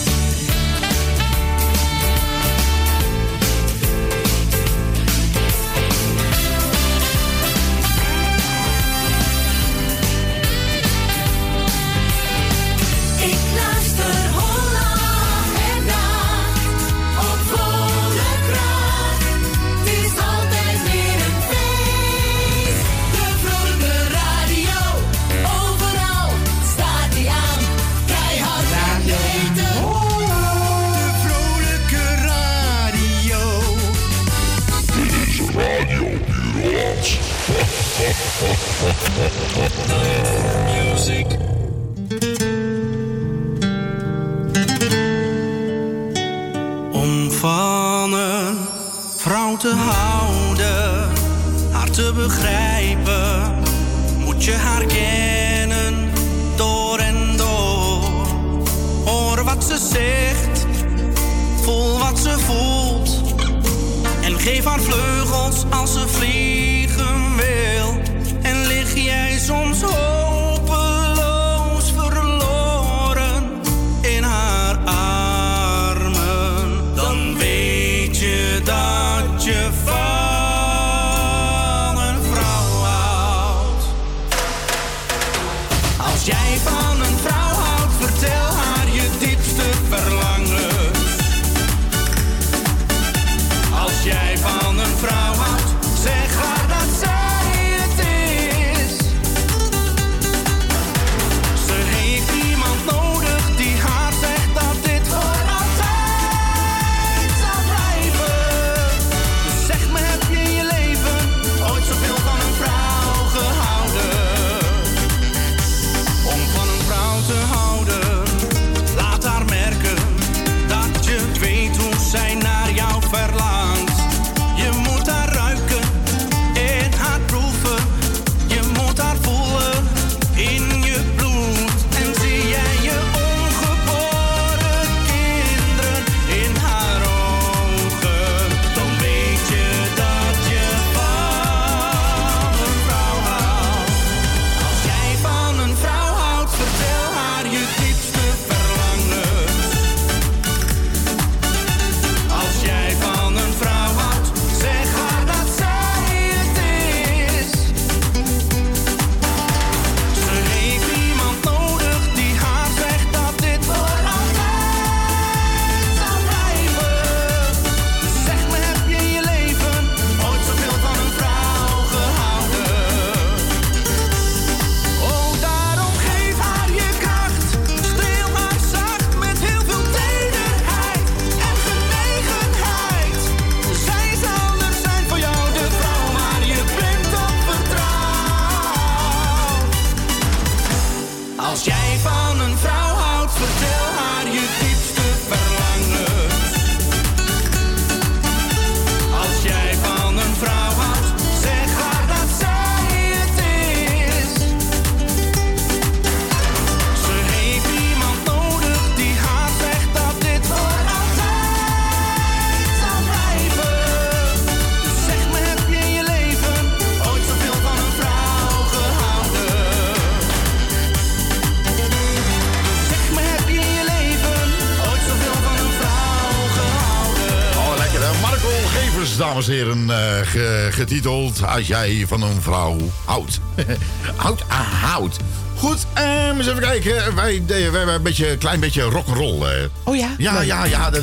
Dames en heren, eh, getiteld Als jij van een vrouw houdt. houdt ah, aan hout. Goed, ehm, eens even kijken. Wij, wij een beetje, klein beetje rock'n'roll. Uh. Oh ja? Ja, ja, ja. Dat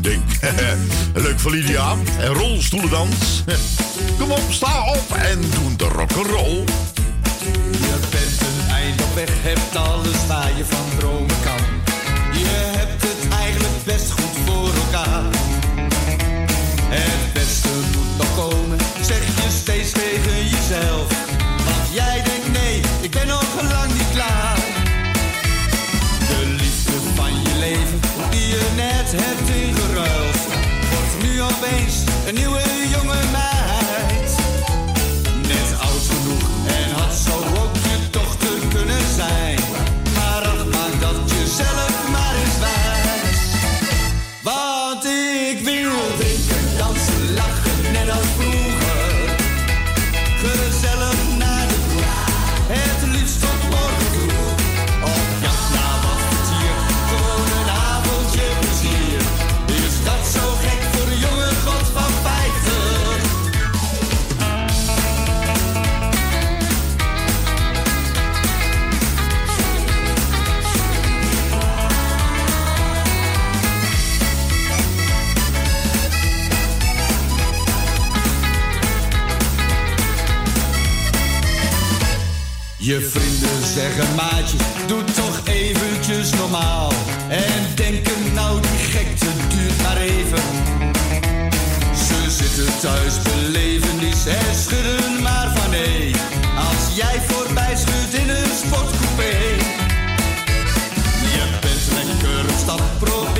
denk. Leuk voor Lydia. En rolstoelendans. Kom op, sta op en doe de rock'n'roll. Je bent een eind op weg, hebt alles waar je van dromen kan. Je hebt het eigenlijk best goed het beste moet nog komen, zeg je steeds tegen jezelf. Want jij denkt nee, ik ben nog lang niet klaar. De liefde van je leven, die je net hebt ingeruild, wordt nu opeens een nieuwe Je vrienden zeggen maatjes, doe toch eventjes normaal. En denken nou die gekte duurt maar even. Ze zitten thuis, beleven die en schudden maar van nee. Als jij voorbij schudt in een sportcoupé. Je bent lekker stapproef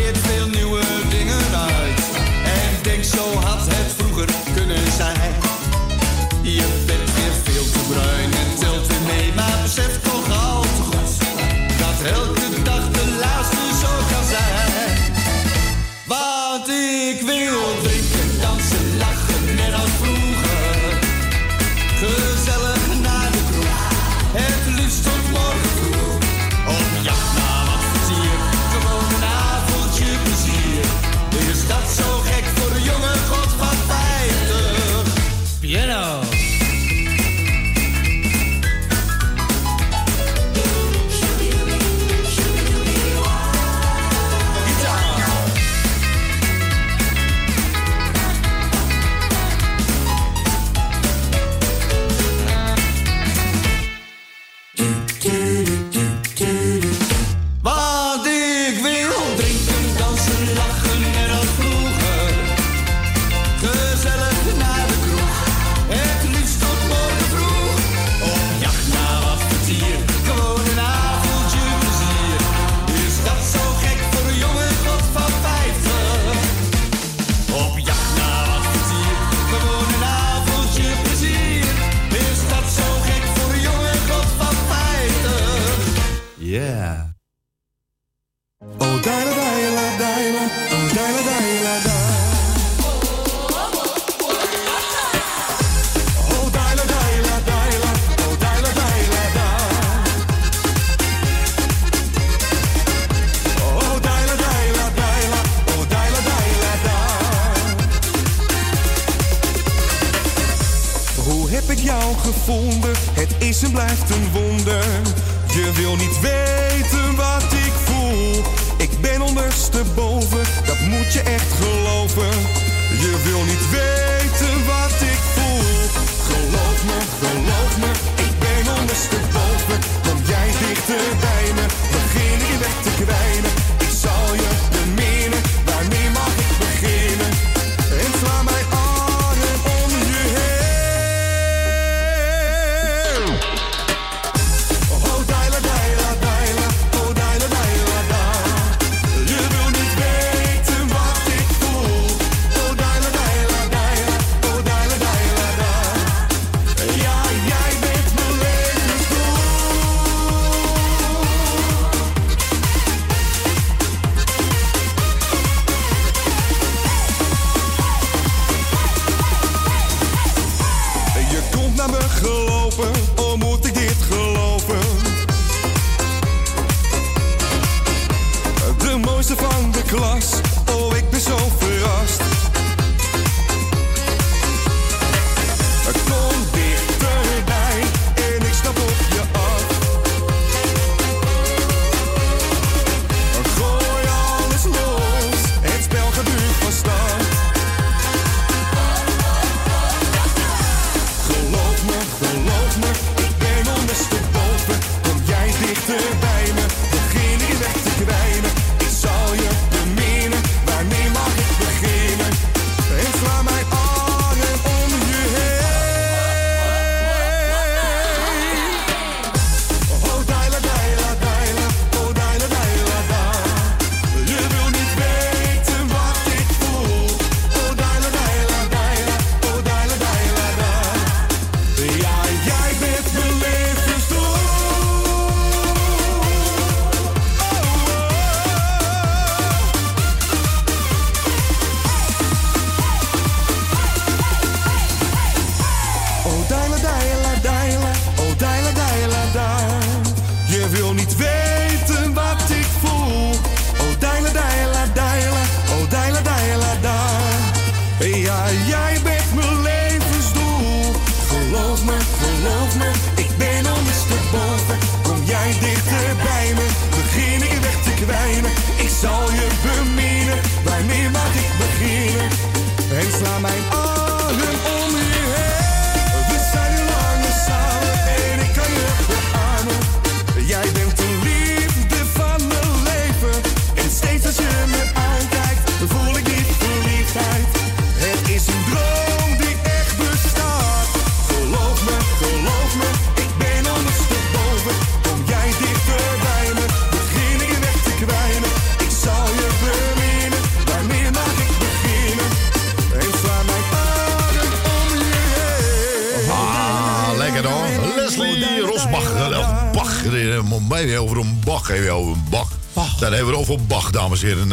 en blijft een woord.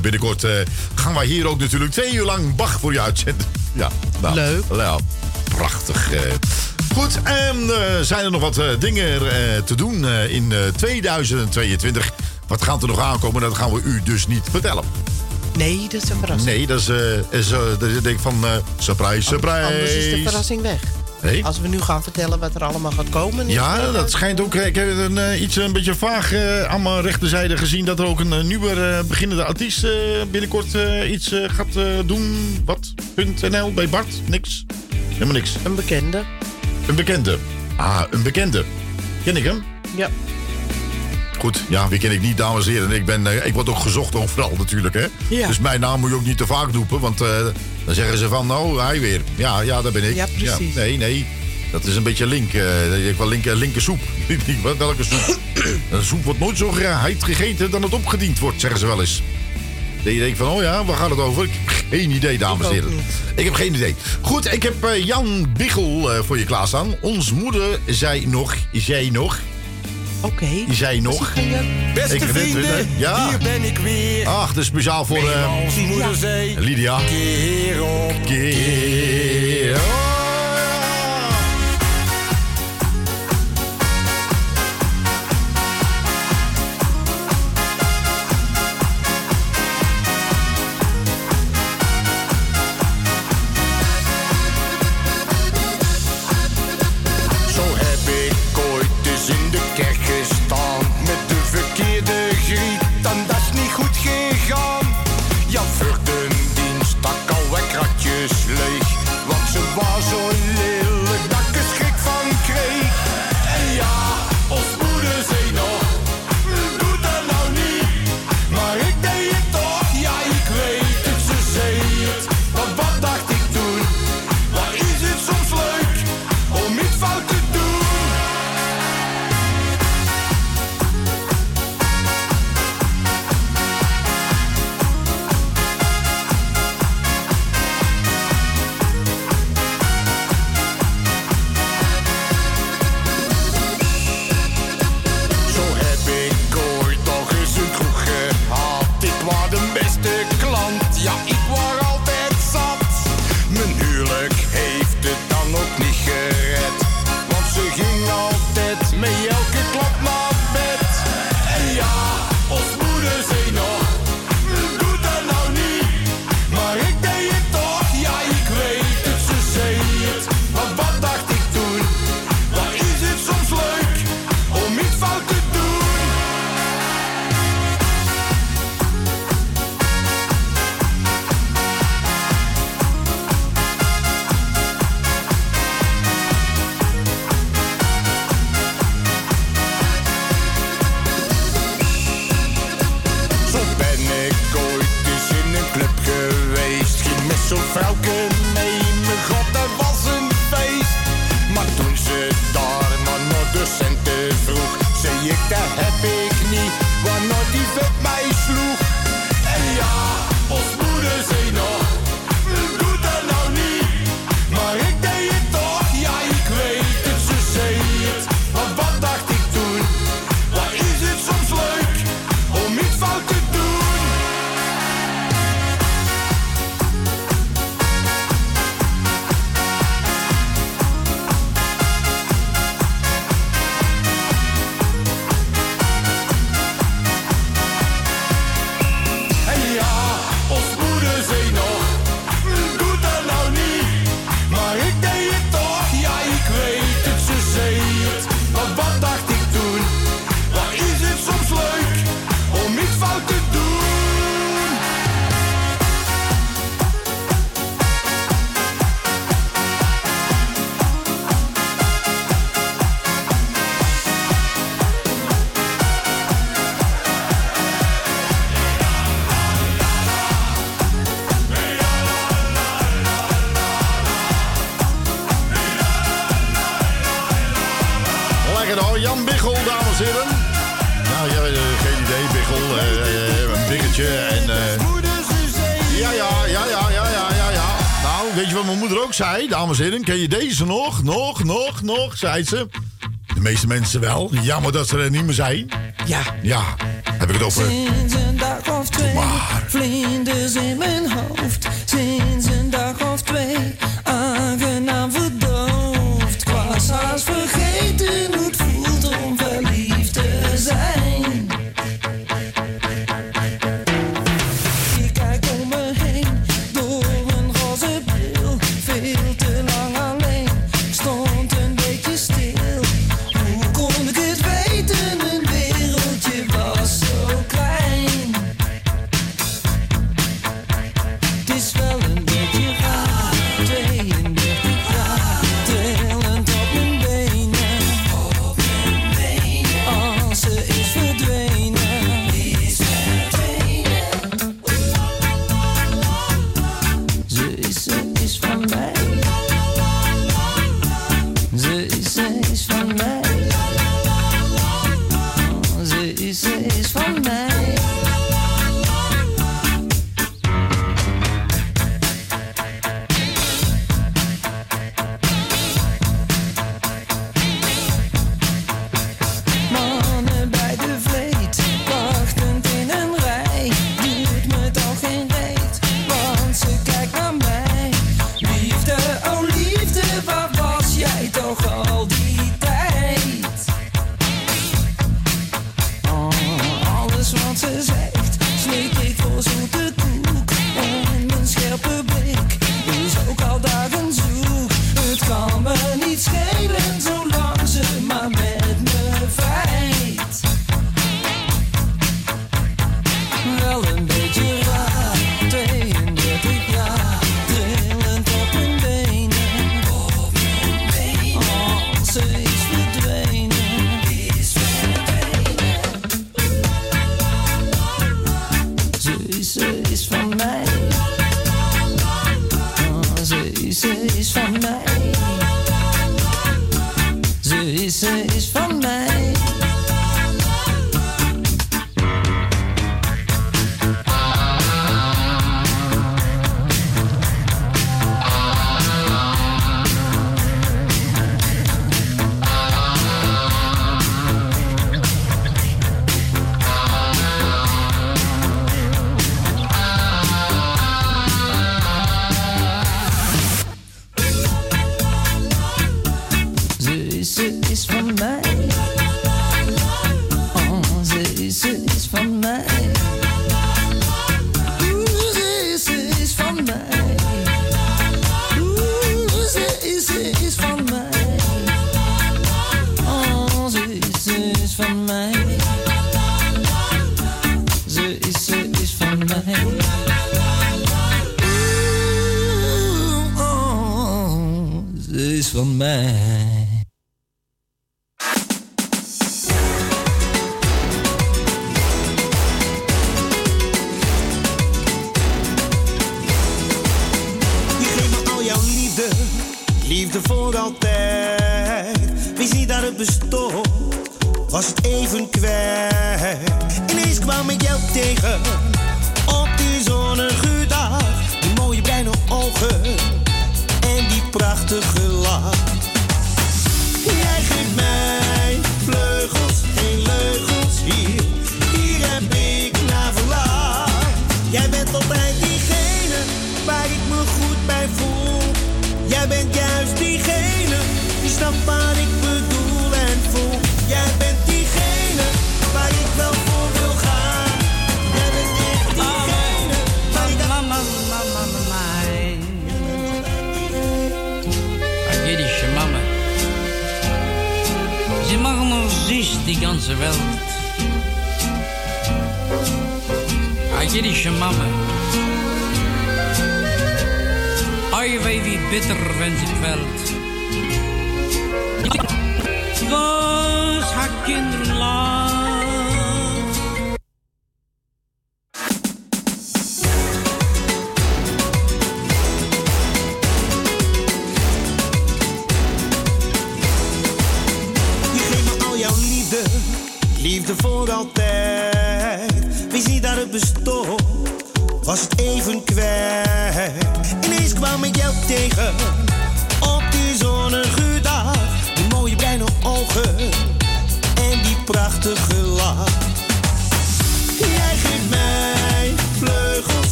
Binnenkort eh, gaan wij hier ook natuurlijk twee uur lang Bach voor je uitzenden. Ja, nou, Leuk. Ja, prachtig. eh. Goed, en eh, zijn er nog wat eh, dingen eh, te doen eh, in eh, 2022? Wat gaat er nog aankomen? Dat gaan we u dus niet vertellen. Nee, dat is een verrassing. Nee, dat is, eh, is eh, dat is denk ik van eh, surprise, surprise. Anders is de verrassing weg. Als we nu gaan vertellen wat er allemaal gaat komen. is Ja, dat schijnt ook. Ik heb een, eh, iets een beetje vaag eh, aan mijn rechterzijde gezien dat er ook een eh, nieuwe eh, beginnende artiest eh, binnenkort eh, iets eh, gaat eh, doen. Wat? .nl bij Bart? Niks. Helemaal niks. Een bekende. Een bekende. Ah, een bekende. Ken ik hem? Ja. Goed, ja, wie ken ik niet, dames en heren. Ik, ben, eh, ik word ook gezocht overal natuurlijk, hè. Ja. Dus mijn naam moet je ook niet te vaak roepen, want eh, dan zeggen ze van, nou, hij weer. Ja, ja, dat ben ik. Ja, precies. nee, nee, dat is een beetje link. eh ik wel link, eh, linker soep. Welke soep? een soep wordt nooit zo geheid gegeten dan het opgediend wordt, zeggen ze wel eens. Dat je denkt van, oh ja, waar gaat het over? Ik heb geen idee, dames en heren. Ik heb geen idee. Goed, ik heb eh, Jan Biggel voor je klaarstaan. Ons moeder zei nog, zei nog, Oké. zei nog. Beste Ik vrienden, ja. hier ben ik weer. Ach, dat is speciaal voor zei, Lydia. keer op Keer. ken je deze nog? Nog, nog, nog, zei ze. De meeste mensen wel. Jammer dat ze er niet meer zijn. Ja. Ja, heb ik het over. Maar.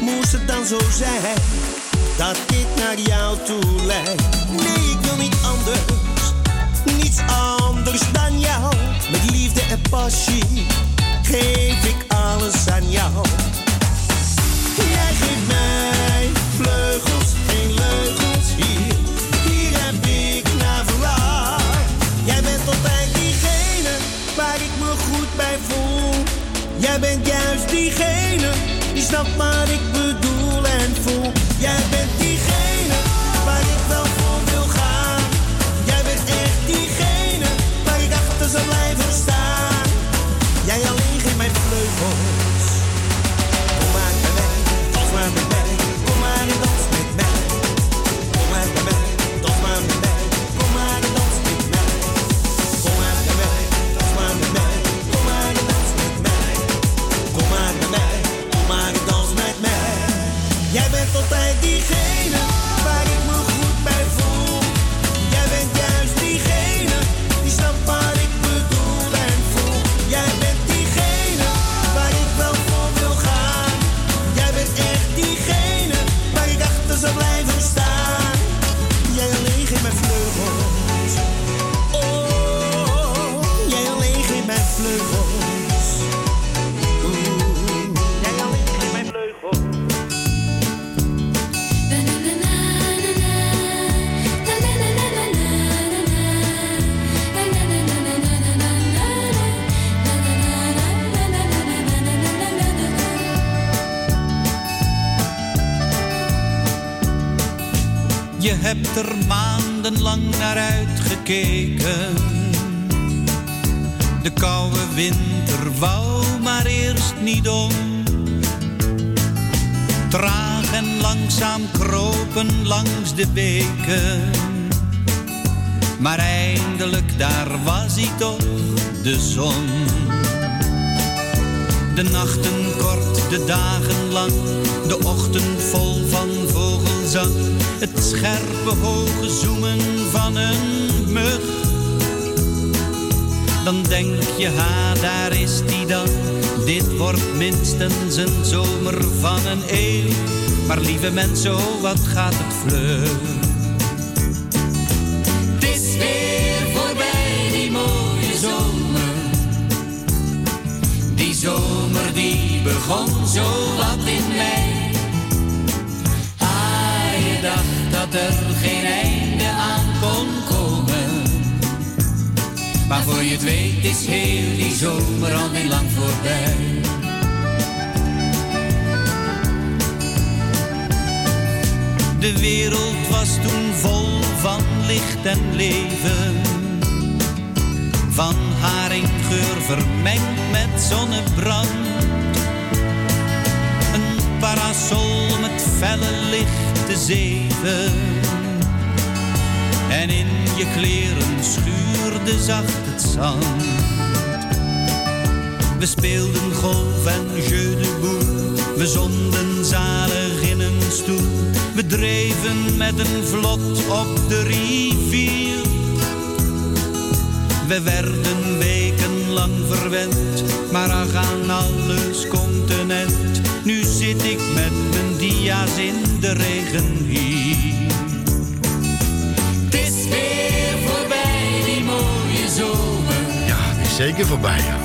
Moest het dan zo zijn dat dit naar jou toe leid? Nee, ik wil niet anders, niets anders dan jou. Met liefde en passie geef ik alles aan jou. up, naar uitgekeken. De koude winter wou maar eerst niet om. Traag en langzaam kropen langs de beken. Maar eindelijk daar was hij toch, de zon. De nachten kort, de dagen lang, de ochtend vol van vogelzang scherpe hoge zoemen van een mug. Dan denk je, ha, daar is die dan. Dit wordt minstens een zomer van een eeuw. Maar lieve mensen, wat gaat het vlug. Het is weer voorbij, die mooie zomer. Die zomer die begon zo lang er geen einde aan kon komen. Maar voor je het weet is heel die zomer al niet lang voorbij. De wereld was toen vol van licht en leven. Van haringgeur vermengd met zonnebrand. Een parasol met felle licht de zeven. En in je kleren schuurde zacht het zand. We speelden golf en jeu de boel. We zonden zalig in een stoel. We dreven met een vlot op de rivier. We werden wekenlang verwend, maar ach aan alles continent. Nu zit ik met dia's in de regen hier. Het is weer voorbij, die mooie zomer. Ja, het is zeker voorbij, ja.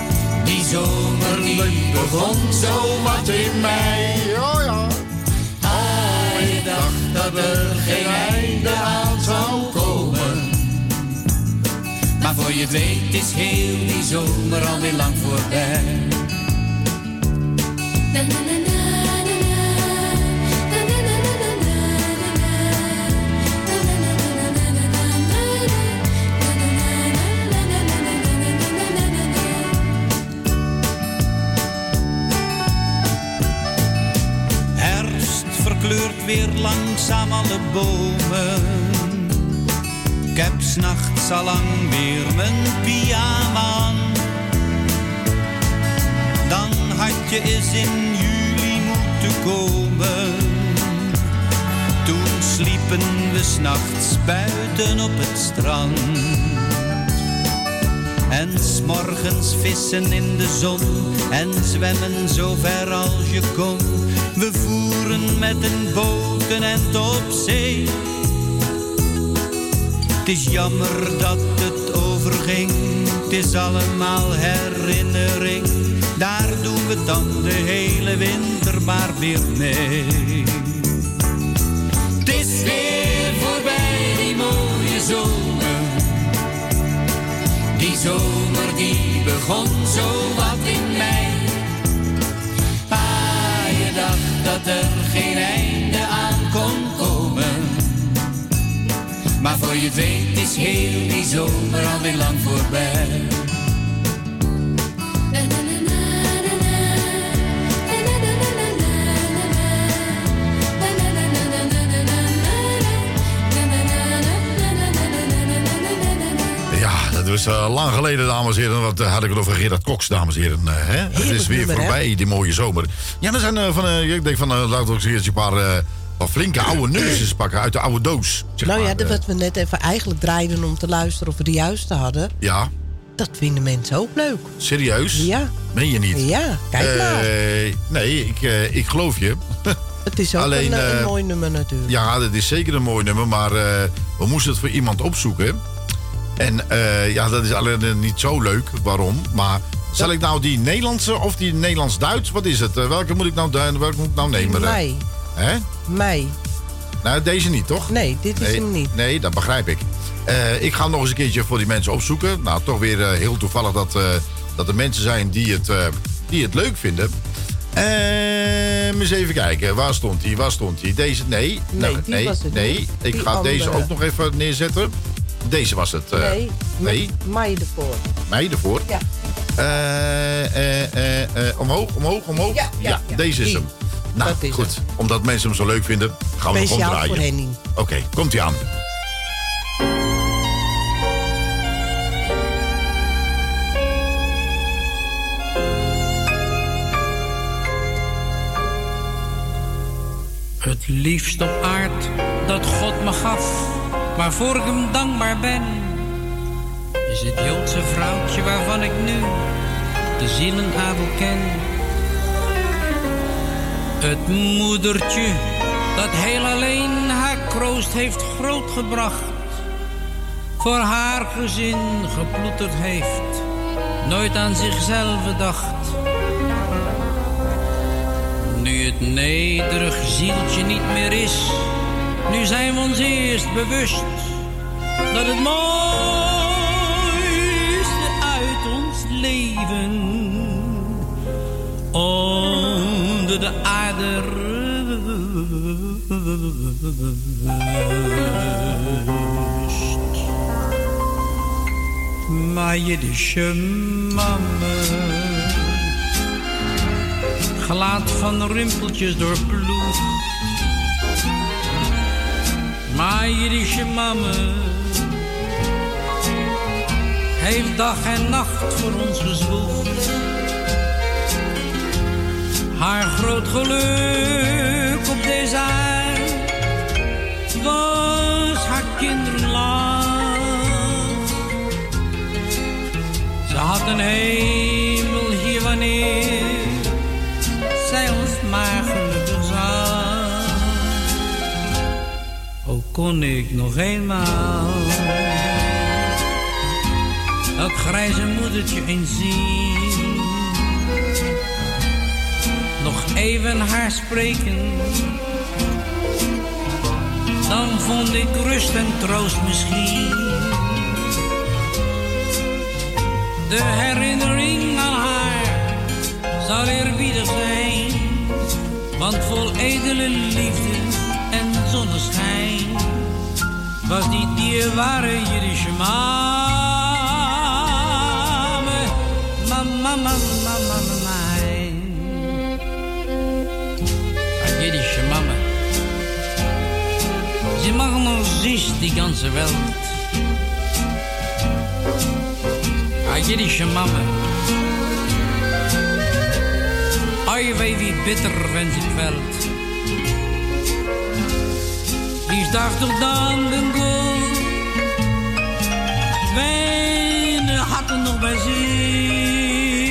Die zomer die begon zo wat in mei. Ja, ja. Ah, je dacht dat er geen einde aan zou komen. Maar voor je het weet is heel die zomer alweer lang voorbij. Herfst weer langzaam alle bomen. Ik heb s'nachts al lang weer mijn pyjama. Dan had je eens in juli moeten komen. Toen sliepen we s'nachts buiten op het strand. En s'morgens vissen in de zon en zwemmen zo ver als je kon. We voeren met een boot end op zee. Het is jammer dat het overging, het is allemaal herinnering. Daar doen we dan de hele winter maar weer mee. Het is weer voorbij, die mooie zomer. Die zomer die begon zo wat in mei. Ah, je dacht dat er geen einde aan kon komen. Maar voor je weet is heel die zomer alweer lang voorbij. Was eh, lang geleden, dames en heren. Wat eh, had ik het over Gerard Cox, dames en heren. eh, hè? Het is weer nummer, hè? voorbij, die mooie zomer. Ja, er zijn van, ik denk van, laten we ook eens een paar, paar flinke oude nummers pakken uit de oude doos. Zeg nou ja, dat wat we net even eigenlijk draaiden om te luisteren of we de juiste hadden. ja, Dat vinden mensen ook leuk. serieus? Ja. Meen je niet? Ja, kijk maar. Nee, ik, ik geloof je. Het is ook alleen, een, een mooi nummer natuurlijk. Ja, dat is zeker een mooi nummer, maar we moesten het voor iemand opzoeken. En eh, ja, dat is alleen eh, niet zo leuk. Waarom? Maar zal ik nou die Nederlandse of die Nederlands-Duits? Wat is het? Eh, welke moet ik nou, welke moet ik nou nemen? Mei. Hè? Mei. Nou, deze niet, toch? Nee, dit is nee, hem niet. Nee, dat begrijp ik. Ik ga nog eens een keertje voor die mensen opzoeken. Nou, toch weer heel toevallig dat, dat er mensen zijn die het, die het leuk vinden. Ehm eens even kijken. Waar stond hij? Waar stond hij? Deze? Nee. Nee, Nou, die nee, was het nee. niet. Ik Die ga deze ook nog even neerzetten. Deze was het. eh, nee, nee. Mei ervoor. Mij ervoor. Ja. Eh, eh, eh, eh, omhoog, omhoog, omhoog. Ja, ja, ja. deze is Die. hem. Nou, is goed. Omdat mensen hem zo leuk vinden, gaan we hem gewoon Speciaal draaien. Oké, komt hij aan. Het liefst op aard dat God me gaf, waarvoor ik hem dankbaar ben, is het Joodse vrouwtje waarvan ik nu de zielenadel ken. Het moedertje dat heel alleen haar kroost heeft grootgebracht, voor haar gezin geploeterd heeft, nooit aan zichzelf dacht. Nu het nederig zieltje niet meer is, nu zijn we ons eerst bewust dat het mooiste uit ons leven onder de aarde rust. Maar Jiddische mama gelaat van rimpeltjes doorploegd. Mijn Jiddische mama heeft dag en nacht voor ons gezwoegd. Haar groot geluk op deze aarde was haar kinderlaag. Ze had een heel kon ik nog eenmaal dat grijze moedertje eens zien. Nog even haar spreken, dan vond ik rust en troost misschien. De herinnering aan haar zal eerbiedig zijn, want vol edele liefde en zonneschijn was die die ware Jiddische mame, mama, mama, mama, mijn. Een Jiddische mama. Sie machen noch sich die ganze Welt. Eine jiddische Mama. Oi, weh, wie bitter, wenn sie quält. Die darf doch dann den Gold. Weine hatten noch bei sie.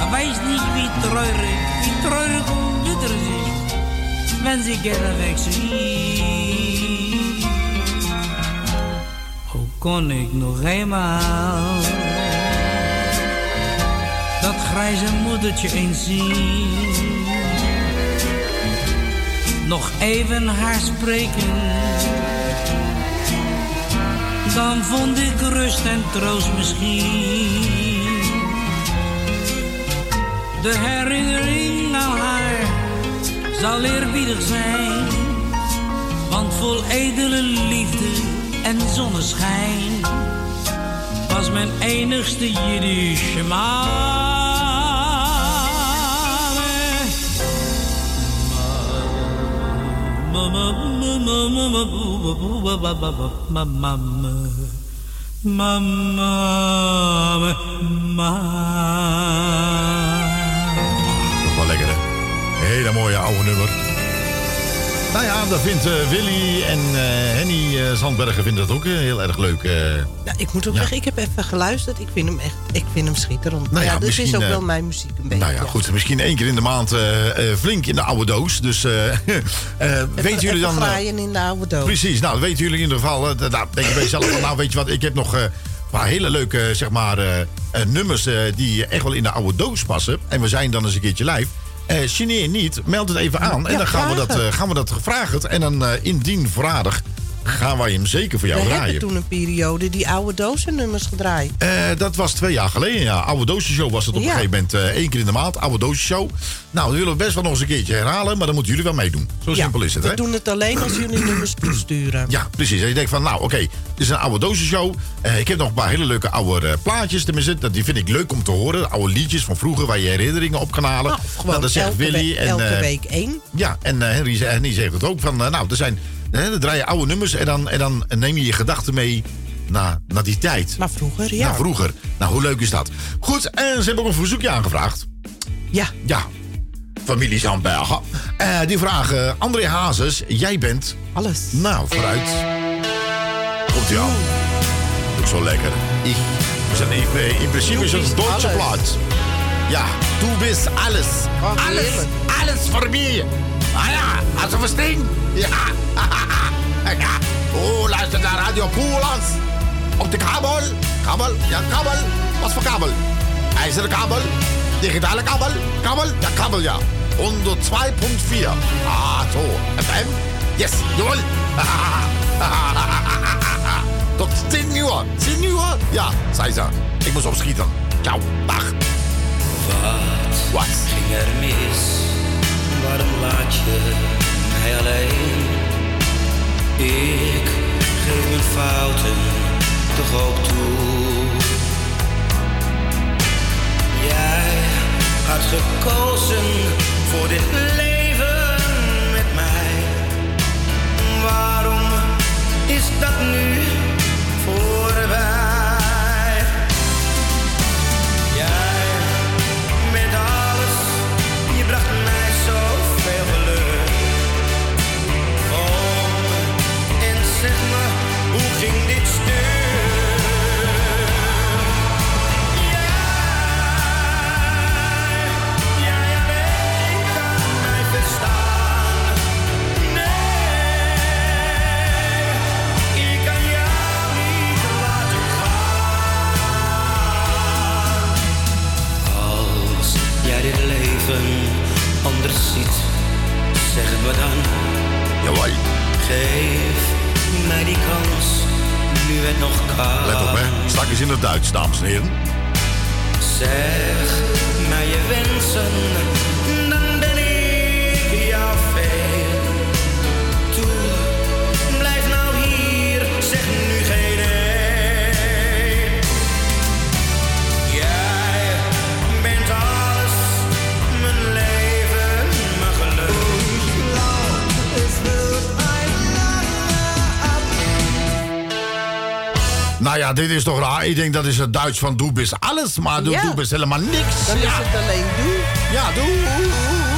Er weiß nicht, wie treurig, wie treurig und sie ist, wenn sie gerne weg sind. Hoe kon ik nog eenmaal dat grijze moedertje eens zien? Nog even haar spreken, dan vond ik rust en troost misschien. De herinnering aan haar zal eerbiedig zijn, want vol edele liefde en zonneschijn was mijn enigste Jiddische mame. Wel lekker, hè? Hele mooie oude nummer. Nou ja, dat vindt eh, Willy en eh, Henny eh, Zandbergen vinden dat ook heel erg leuk. Ja, ik moet ook Ja. zeggen, ik heb even geluisterd. Ik vind hem echt, ik vind hem schitterend. Nou ja, ja, dit is ook wel mijn muziek een beetje. nou ja, goed. Misschien één keer in de maand flink in de oude doos. Dus weten jullie dan... graaien in de oude doos. Precies, nou, weten jullie in ieder geval. nou, denk je bij jezelf van, nou, weet je wat, ik heb nog een paar hele leuke, zeg maar, nummers die echt wel in de oude doos passen. En we zijn dan eens een keertje live. Eh Chineer niet, meld het even aan. en Ja, dan gaan we, dat, eh, gaan we dat vragen. En dan eh, indien vraag gaan wij hem zeker voor jou We draaien. hebben toen een periode die oude dozennummers gedraaid. Eh, dat was twee jaar geleden, ja. Oude Doosje was het op Ja. een gegeven moment. eh, één keer in de maand, Oude Doosje Nou, dat willen we best wel nog eens een keertje herhalen. Maar dan moeten jullie wel meedoen. Zo Ja, simpel is het, we hè? doen het alleen als jullie nummers toesturen. Ja, precies. En je denkt van, nou oké, dit is een oude dozenshow. Eh ik heb nog een paar hele leuke oude plaatjes. Tenminste, dat, die vind ik leuk om te horen. Oude liedjes van vroeger waar je herinneringen op kan halen. Nou, gewoon Nou, dat zegt elke Willy. en, elke week één. Ja, en Henry, Henry zegt het ook van, nou, er zijn, hè, dan draai je oude nummers en dan, en dan neem je je gedachten mee naar, naar die tijd. Maar vroeger, ja. Naar vroeger. Nou, hoe leuk is dat? Goed, en ze hebben ook een verzoekje aangevraagd. Ja. Ja. Familie Zandbergen. Eh, die vragen, André Hazes, jij bent... Alles. Nou, vooruit. Komt aan. Ook zo lekker. Ik. We zijn in, in principe is het een Duitse plaat. Ja, du bist alles. alles, alles voor mij. Ah ja, als we verstaan. Ja. ja. Oh, luister naar Radio Koerlands. Op de kabel. Kabel, ja, kabel. Wat voor kabel? IJzeren kabel. Digitale kabel. Kabel, ja, kabel, ja. 102.4. Ah, zo. FM. Yes, jawel. Tot 10 uur. 10 uur? Ja, zei ze. Ik moest opschieten. Ciao, dag. Wat, ging er mis? Waarom laat je mij alleen? Ik geef mijn fouten toch ook toe. Jij had gekozen voor dit leven met mij. Waarom is dat nu anders ziet, zeg het me dan. Jawel. Geef mij die kans, nu het nog kan. Let op, hè. Straks in het Duits, dames en heren. Zeg mij je wensen, Nou ja, dit is toch raar. Ik denk dat is het Duits van doe bist alles, maar doe, Ja. doe bist helemaal niks. Dan is het alleen doe. Ja, doe.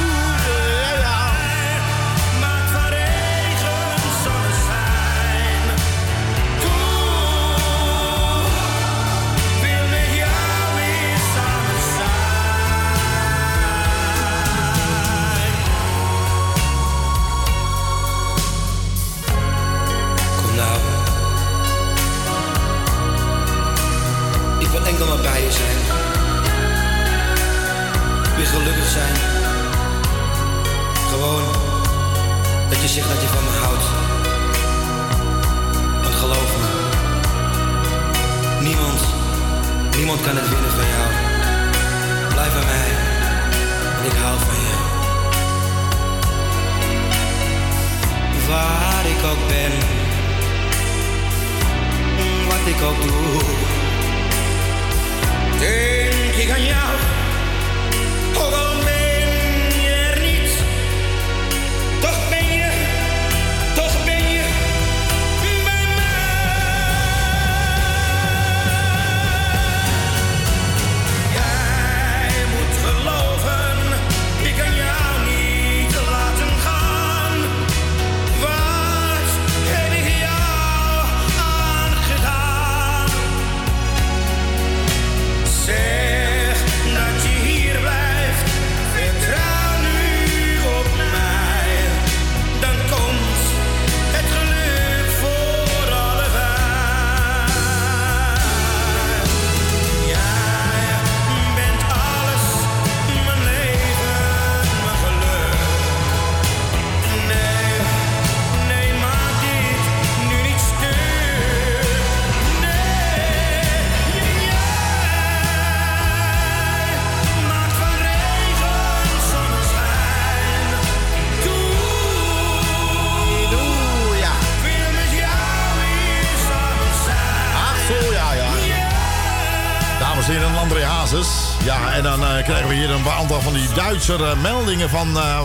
Duitse eh, meldingen van... eh,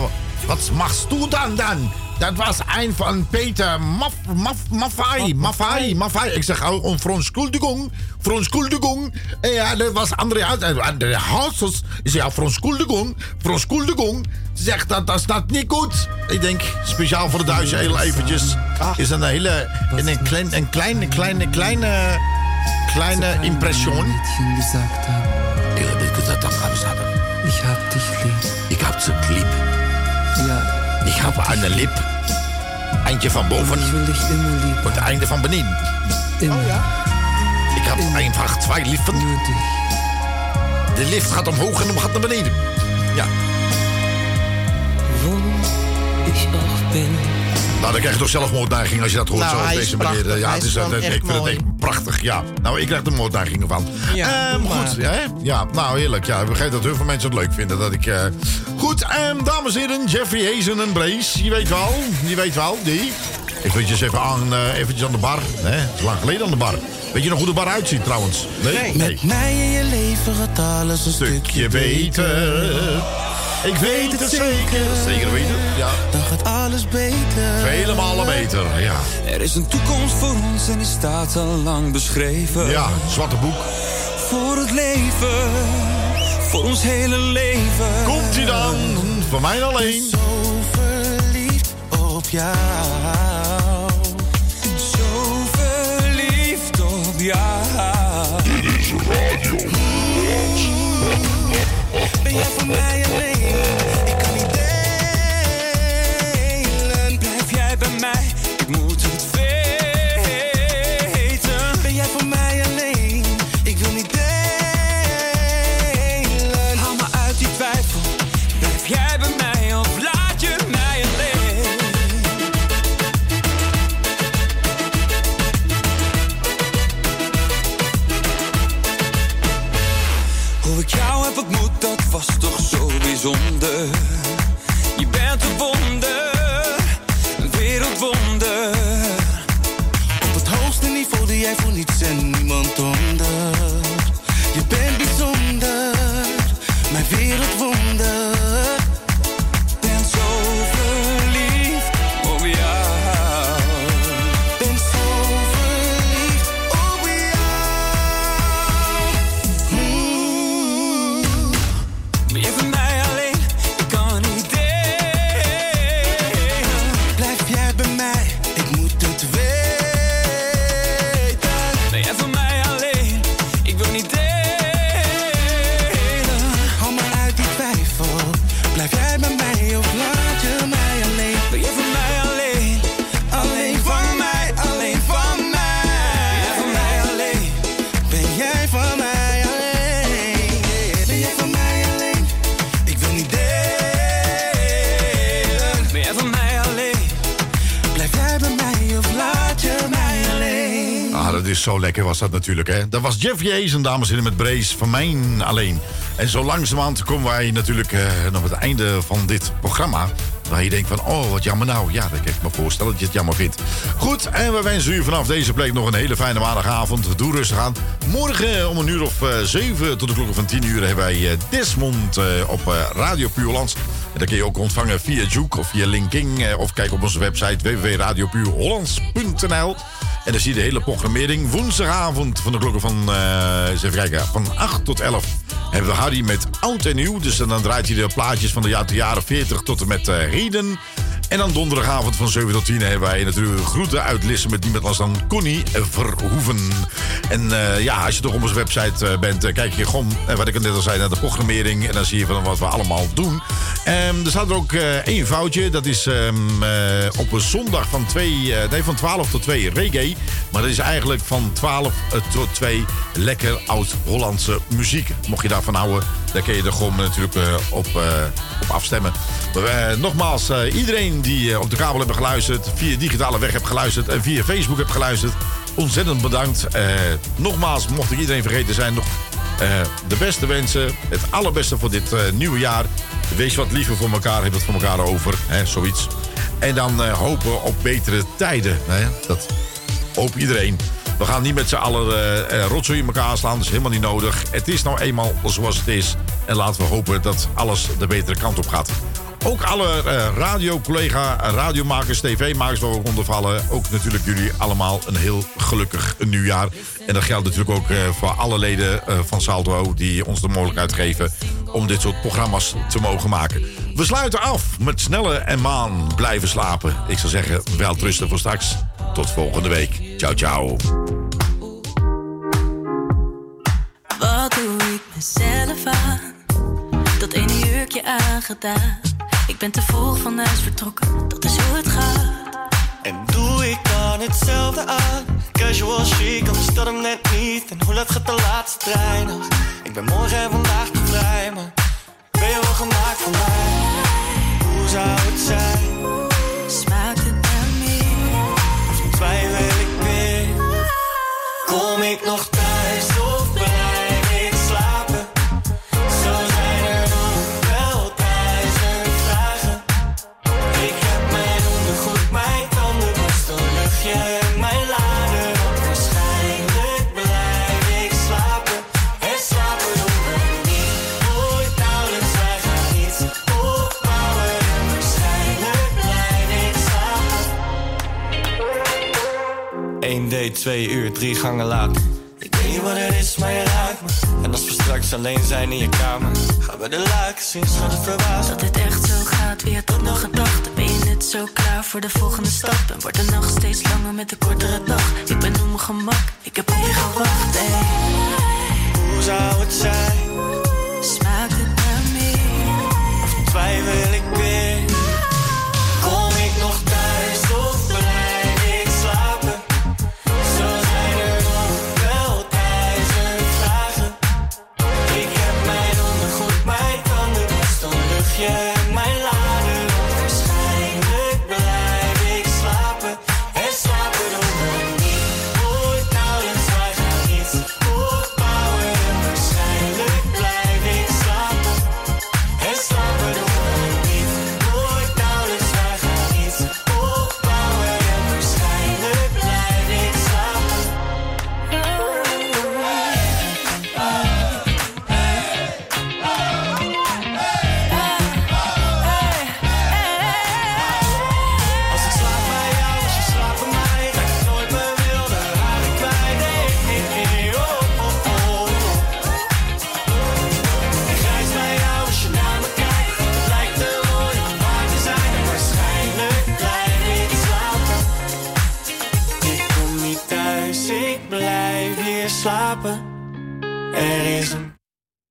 wat machst du dan dan? Dat was een van Peter Maf, Maf, Maffei, Maffei, Maffei. Ik zeg ook om verontschuldigung. En ja, dat was André. André Hazes is ja, verontschuldigung, verontschuldigung. Zegt dat, dat is dat niet goed. Ik denk, speciaal voor de Duitsers, heel eventjes... is een hele, een, een, klein, een kleine, kleine, kleine... Kleine Impression. habe gesagt, haben. Ich hab dich lieb. Sie lieb. Ja. Ich habe eine Lip. Eentje van boven. Ich will dich immer lieb. Und einde van beneden. Immer. Ik heb einfach twee lippen. Nur dich. De lift gaat omhoog en gaat naar beneden. Ja. Nou, dan krijg je toch zelf moordneiging als je dat hoort Nou, zo op deze manier. Ja, Hij het is eh, echt ik vind het echt prachtig. Ja. Nou, ik krijg er moordneigingen van. Ja, Ehm, maar. goed. Hè? Ja, nou heerlijk. Ja, ik begrijp dat heel veel mensen het leuk vinden dat ik. eh, Goed, ehm, dames en heren, Jeffrey Hazen en Brace. Je weet wel, je weet wel, die. Eventjes even aan, eh, eventjes aan de bar. Hè? Het is lang geleden aan de bar. Weet je nog hoe de bar uitziet trouwens? Nee? Met mij in je leven gaat alles een stukje beter. Ik weet het zeker. Zeker weten, ja. Dan gaat alles beter. Vele malen beter, ja. Er is een toekomst voor ons en die staat al lang beschreven. Ja, zwarte boek. Voor het leven, voor ons hele leven. Komt ie dan, voor mij alleen. Zo verliefd op jou. Zo verliefd op jou. Jij voor mij alleen? Voor niets en niemand onder. Zo lekker was dat natuurlijk, hè. Dat was Jeff Jees en dames en heren met Brace van mijn alleen. En zo langzamerhand komen wij natuurlijk eh, nog het einde van dit programma. Waar je denkt van, oh, wat jammer nou. Ja, dat kan ik me voorstellen dat je het jammer vindt. Goed, en we wensen u vanaf deze plek nog een hele fijne maandagavond. Doe rustig aan. Morgen om een uur of eh, zeven tot de klok van tien uur... hebben wij eh, Desmond op Radio Puurlands. En dat kun je ook ontvangen via Juke of via Linking... of kijk op onze website www.radiopuurhollands.nl. En dan zie je de hele programmering. Woensdagavond van de klokken van, kijken, van 8 tot 11 hebben we Harry met oud en nieuw. Dus dan draait hij de plaatjes van de ja- de jaren 40 tot en met heden. En dan donderdagavond van 7 tot 10 hebben wij natuurlijk groeten uit Lissen met niemand anders dan Connie Verhoeven. En eh, ja, als je toch op onze website eh, bent, eh, kijk je gewoon, wat ik net al zei, naar de programmering. En dan zie je van wat we allemaal doen. Ehm, er staat er ook één foutje. Dat is ehm, eh, op een zondag van, twee, nee, van 12 tot 2 reggae. Maar dat is eigenlijk van 12 eh, tot 2 lekker oud-Hollandse muziek. Mocht je daarvan houden, dan kun je er gewoon natuurlijk op, op afstemmen. Eh, nogmaals, eh, iedereen die eh, op de kabel hebben geluisterd, via digitale weg hebt geluisterd en via Facebook hebt geluisterd, ontzettend bedankt. Nogmaals, mocht ik iedereen vergeten zijn, nog de beste wensen. Het allerbeste voor dit nieuwe jaar. Wees wat liever voor elkaar, heb het voor elkaar over. Hè, zoiets. En dan eh, hopen op betere tijden. Hè? Dat hoop iedereen. We gaan niet met z'n allen eh eh, rotzooi in elkaar slaan. Dat is helemaal niet nodig. Het is nou eenmaal zoals het is. En laten we hopen dat alles de betere kant op gaat. Ook alle eh radiocollega, radiomakers, tv-makers waar we ook onder vallen. Ook natuurlijk jullie allemaal een heel gelukkig nieuwjaar. En dat geldt natuurlijk ook voor alle leden van Salto die ons de mogelijkheid geven om dit soort programma's te mogen maken. We sluiten af met Snelle en Maan blijven slapen. Ik zou zeggen, wel rusten voor straks. Tot volgende week. Ciao, ciao. Wat doe ik mezelf aan? Dat ene jurkje aangedaan. Ik ben te vroeg van huis vertrokken, dat is hoe het gaat. En doe ik dan hetzelfde aan? Casual chic, anders dat hem net niet. En hoe laat gaat de laatste trein nog? Ik ben morgen en vandaag te vrij, maar ben je wel gemaakt voor mij? Hoe zou het zijn? Smaakt het naar meer? Of twijfel ik weer? Kom ik nog 1 date, 2 uur, 3 gangen later. Ik weet niet wat het is, maar je raakt me. En als we straks alleen zijn in je kamer, gaan we de luiken zien, schat het verbaasd. Dat het echt zo gaat, wie had dat nog gedacht? Ben je net zo klaar voor de volgende stap? En wordt de nacht steeds langer met de kortere dag? Ik ben op mijn gemak, ik heb op je gewacht, ey. Hoe zou het zijn? Smaakt het naar meer? Of twijfel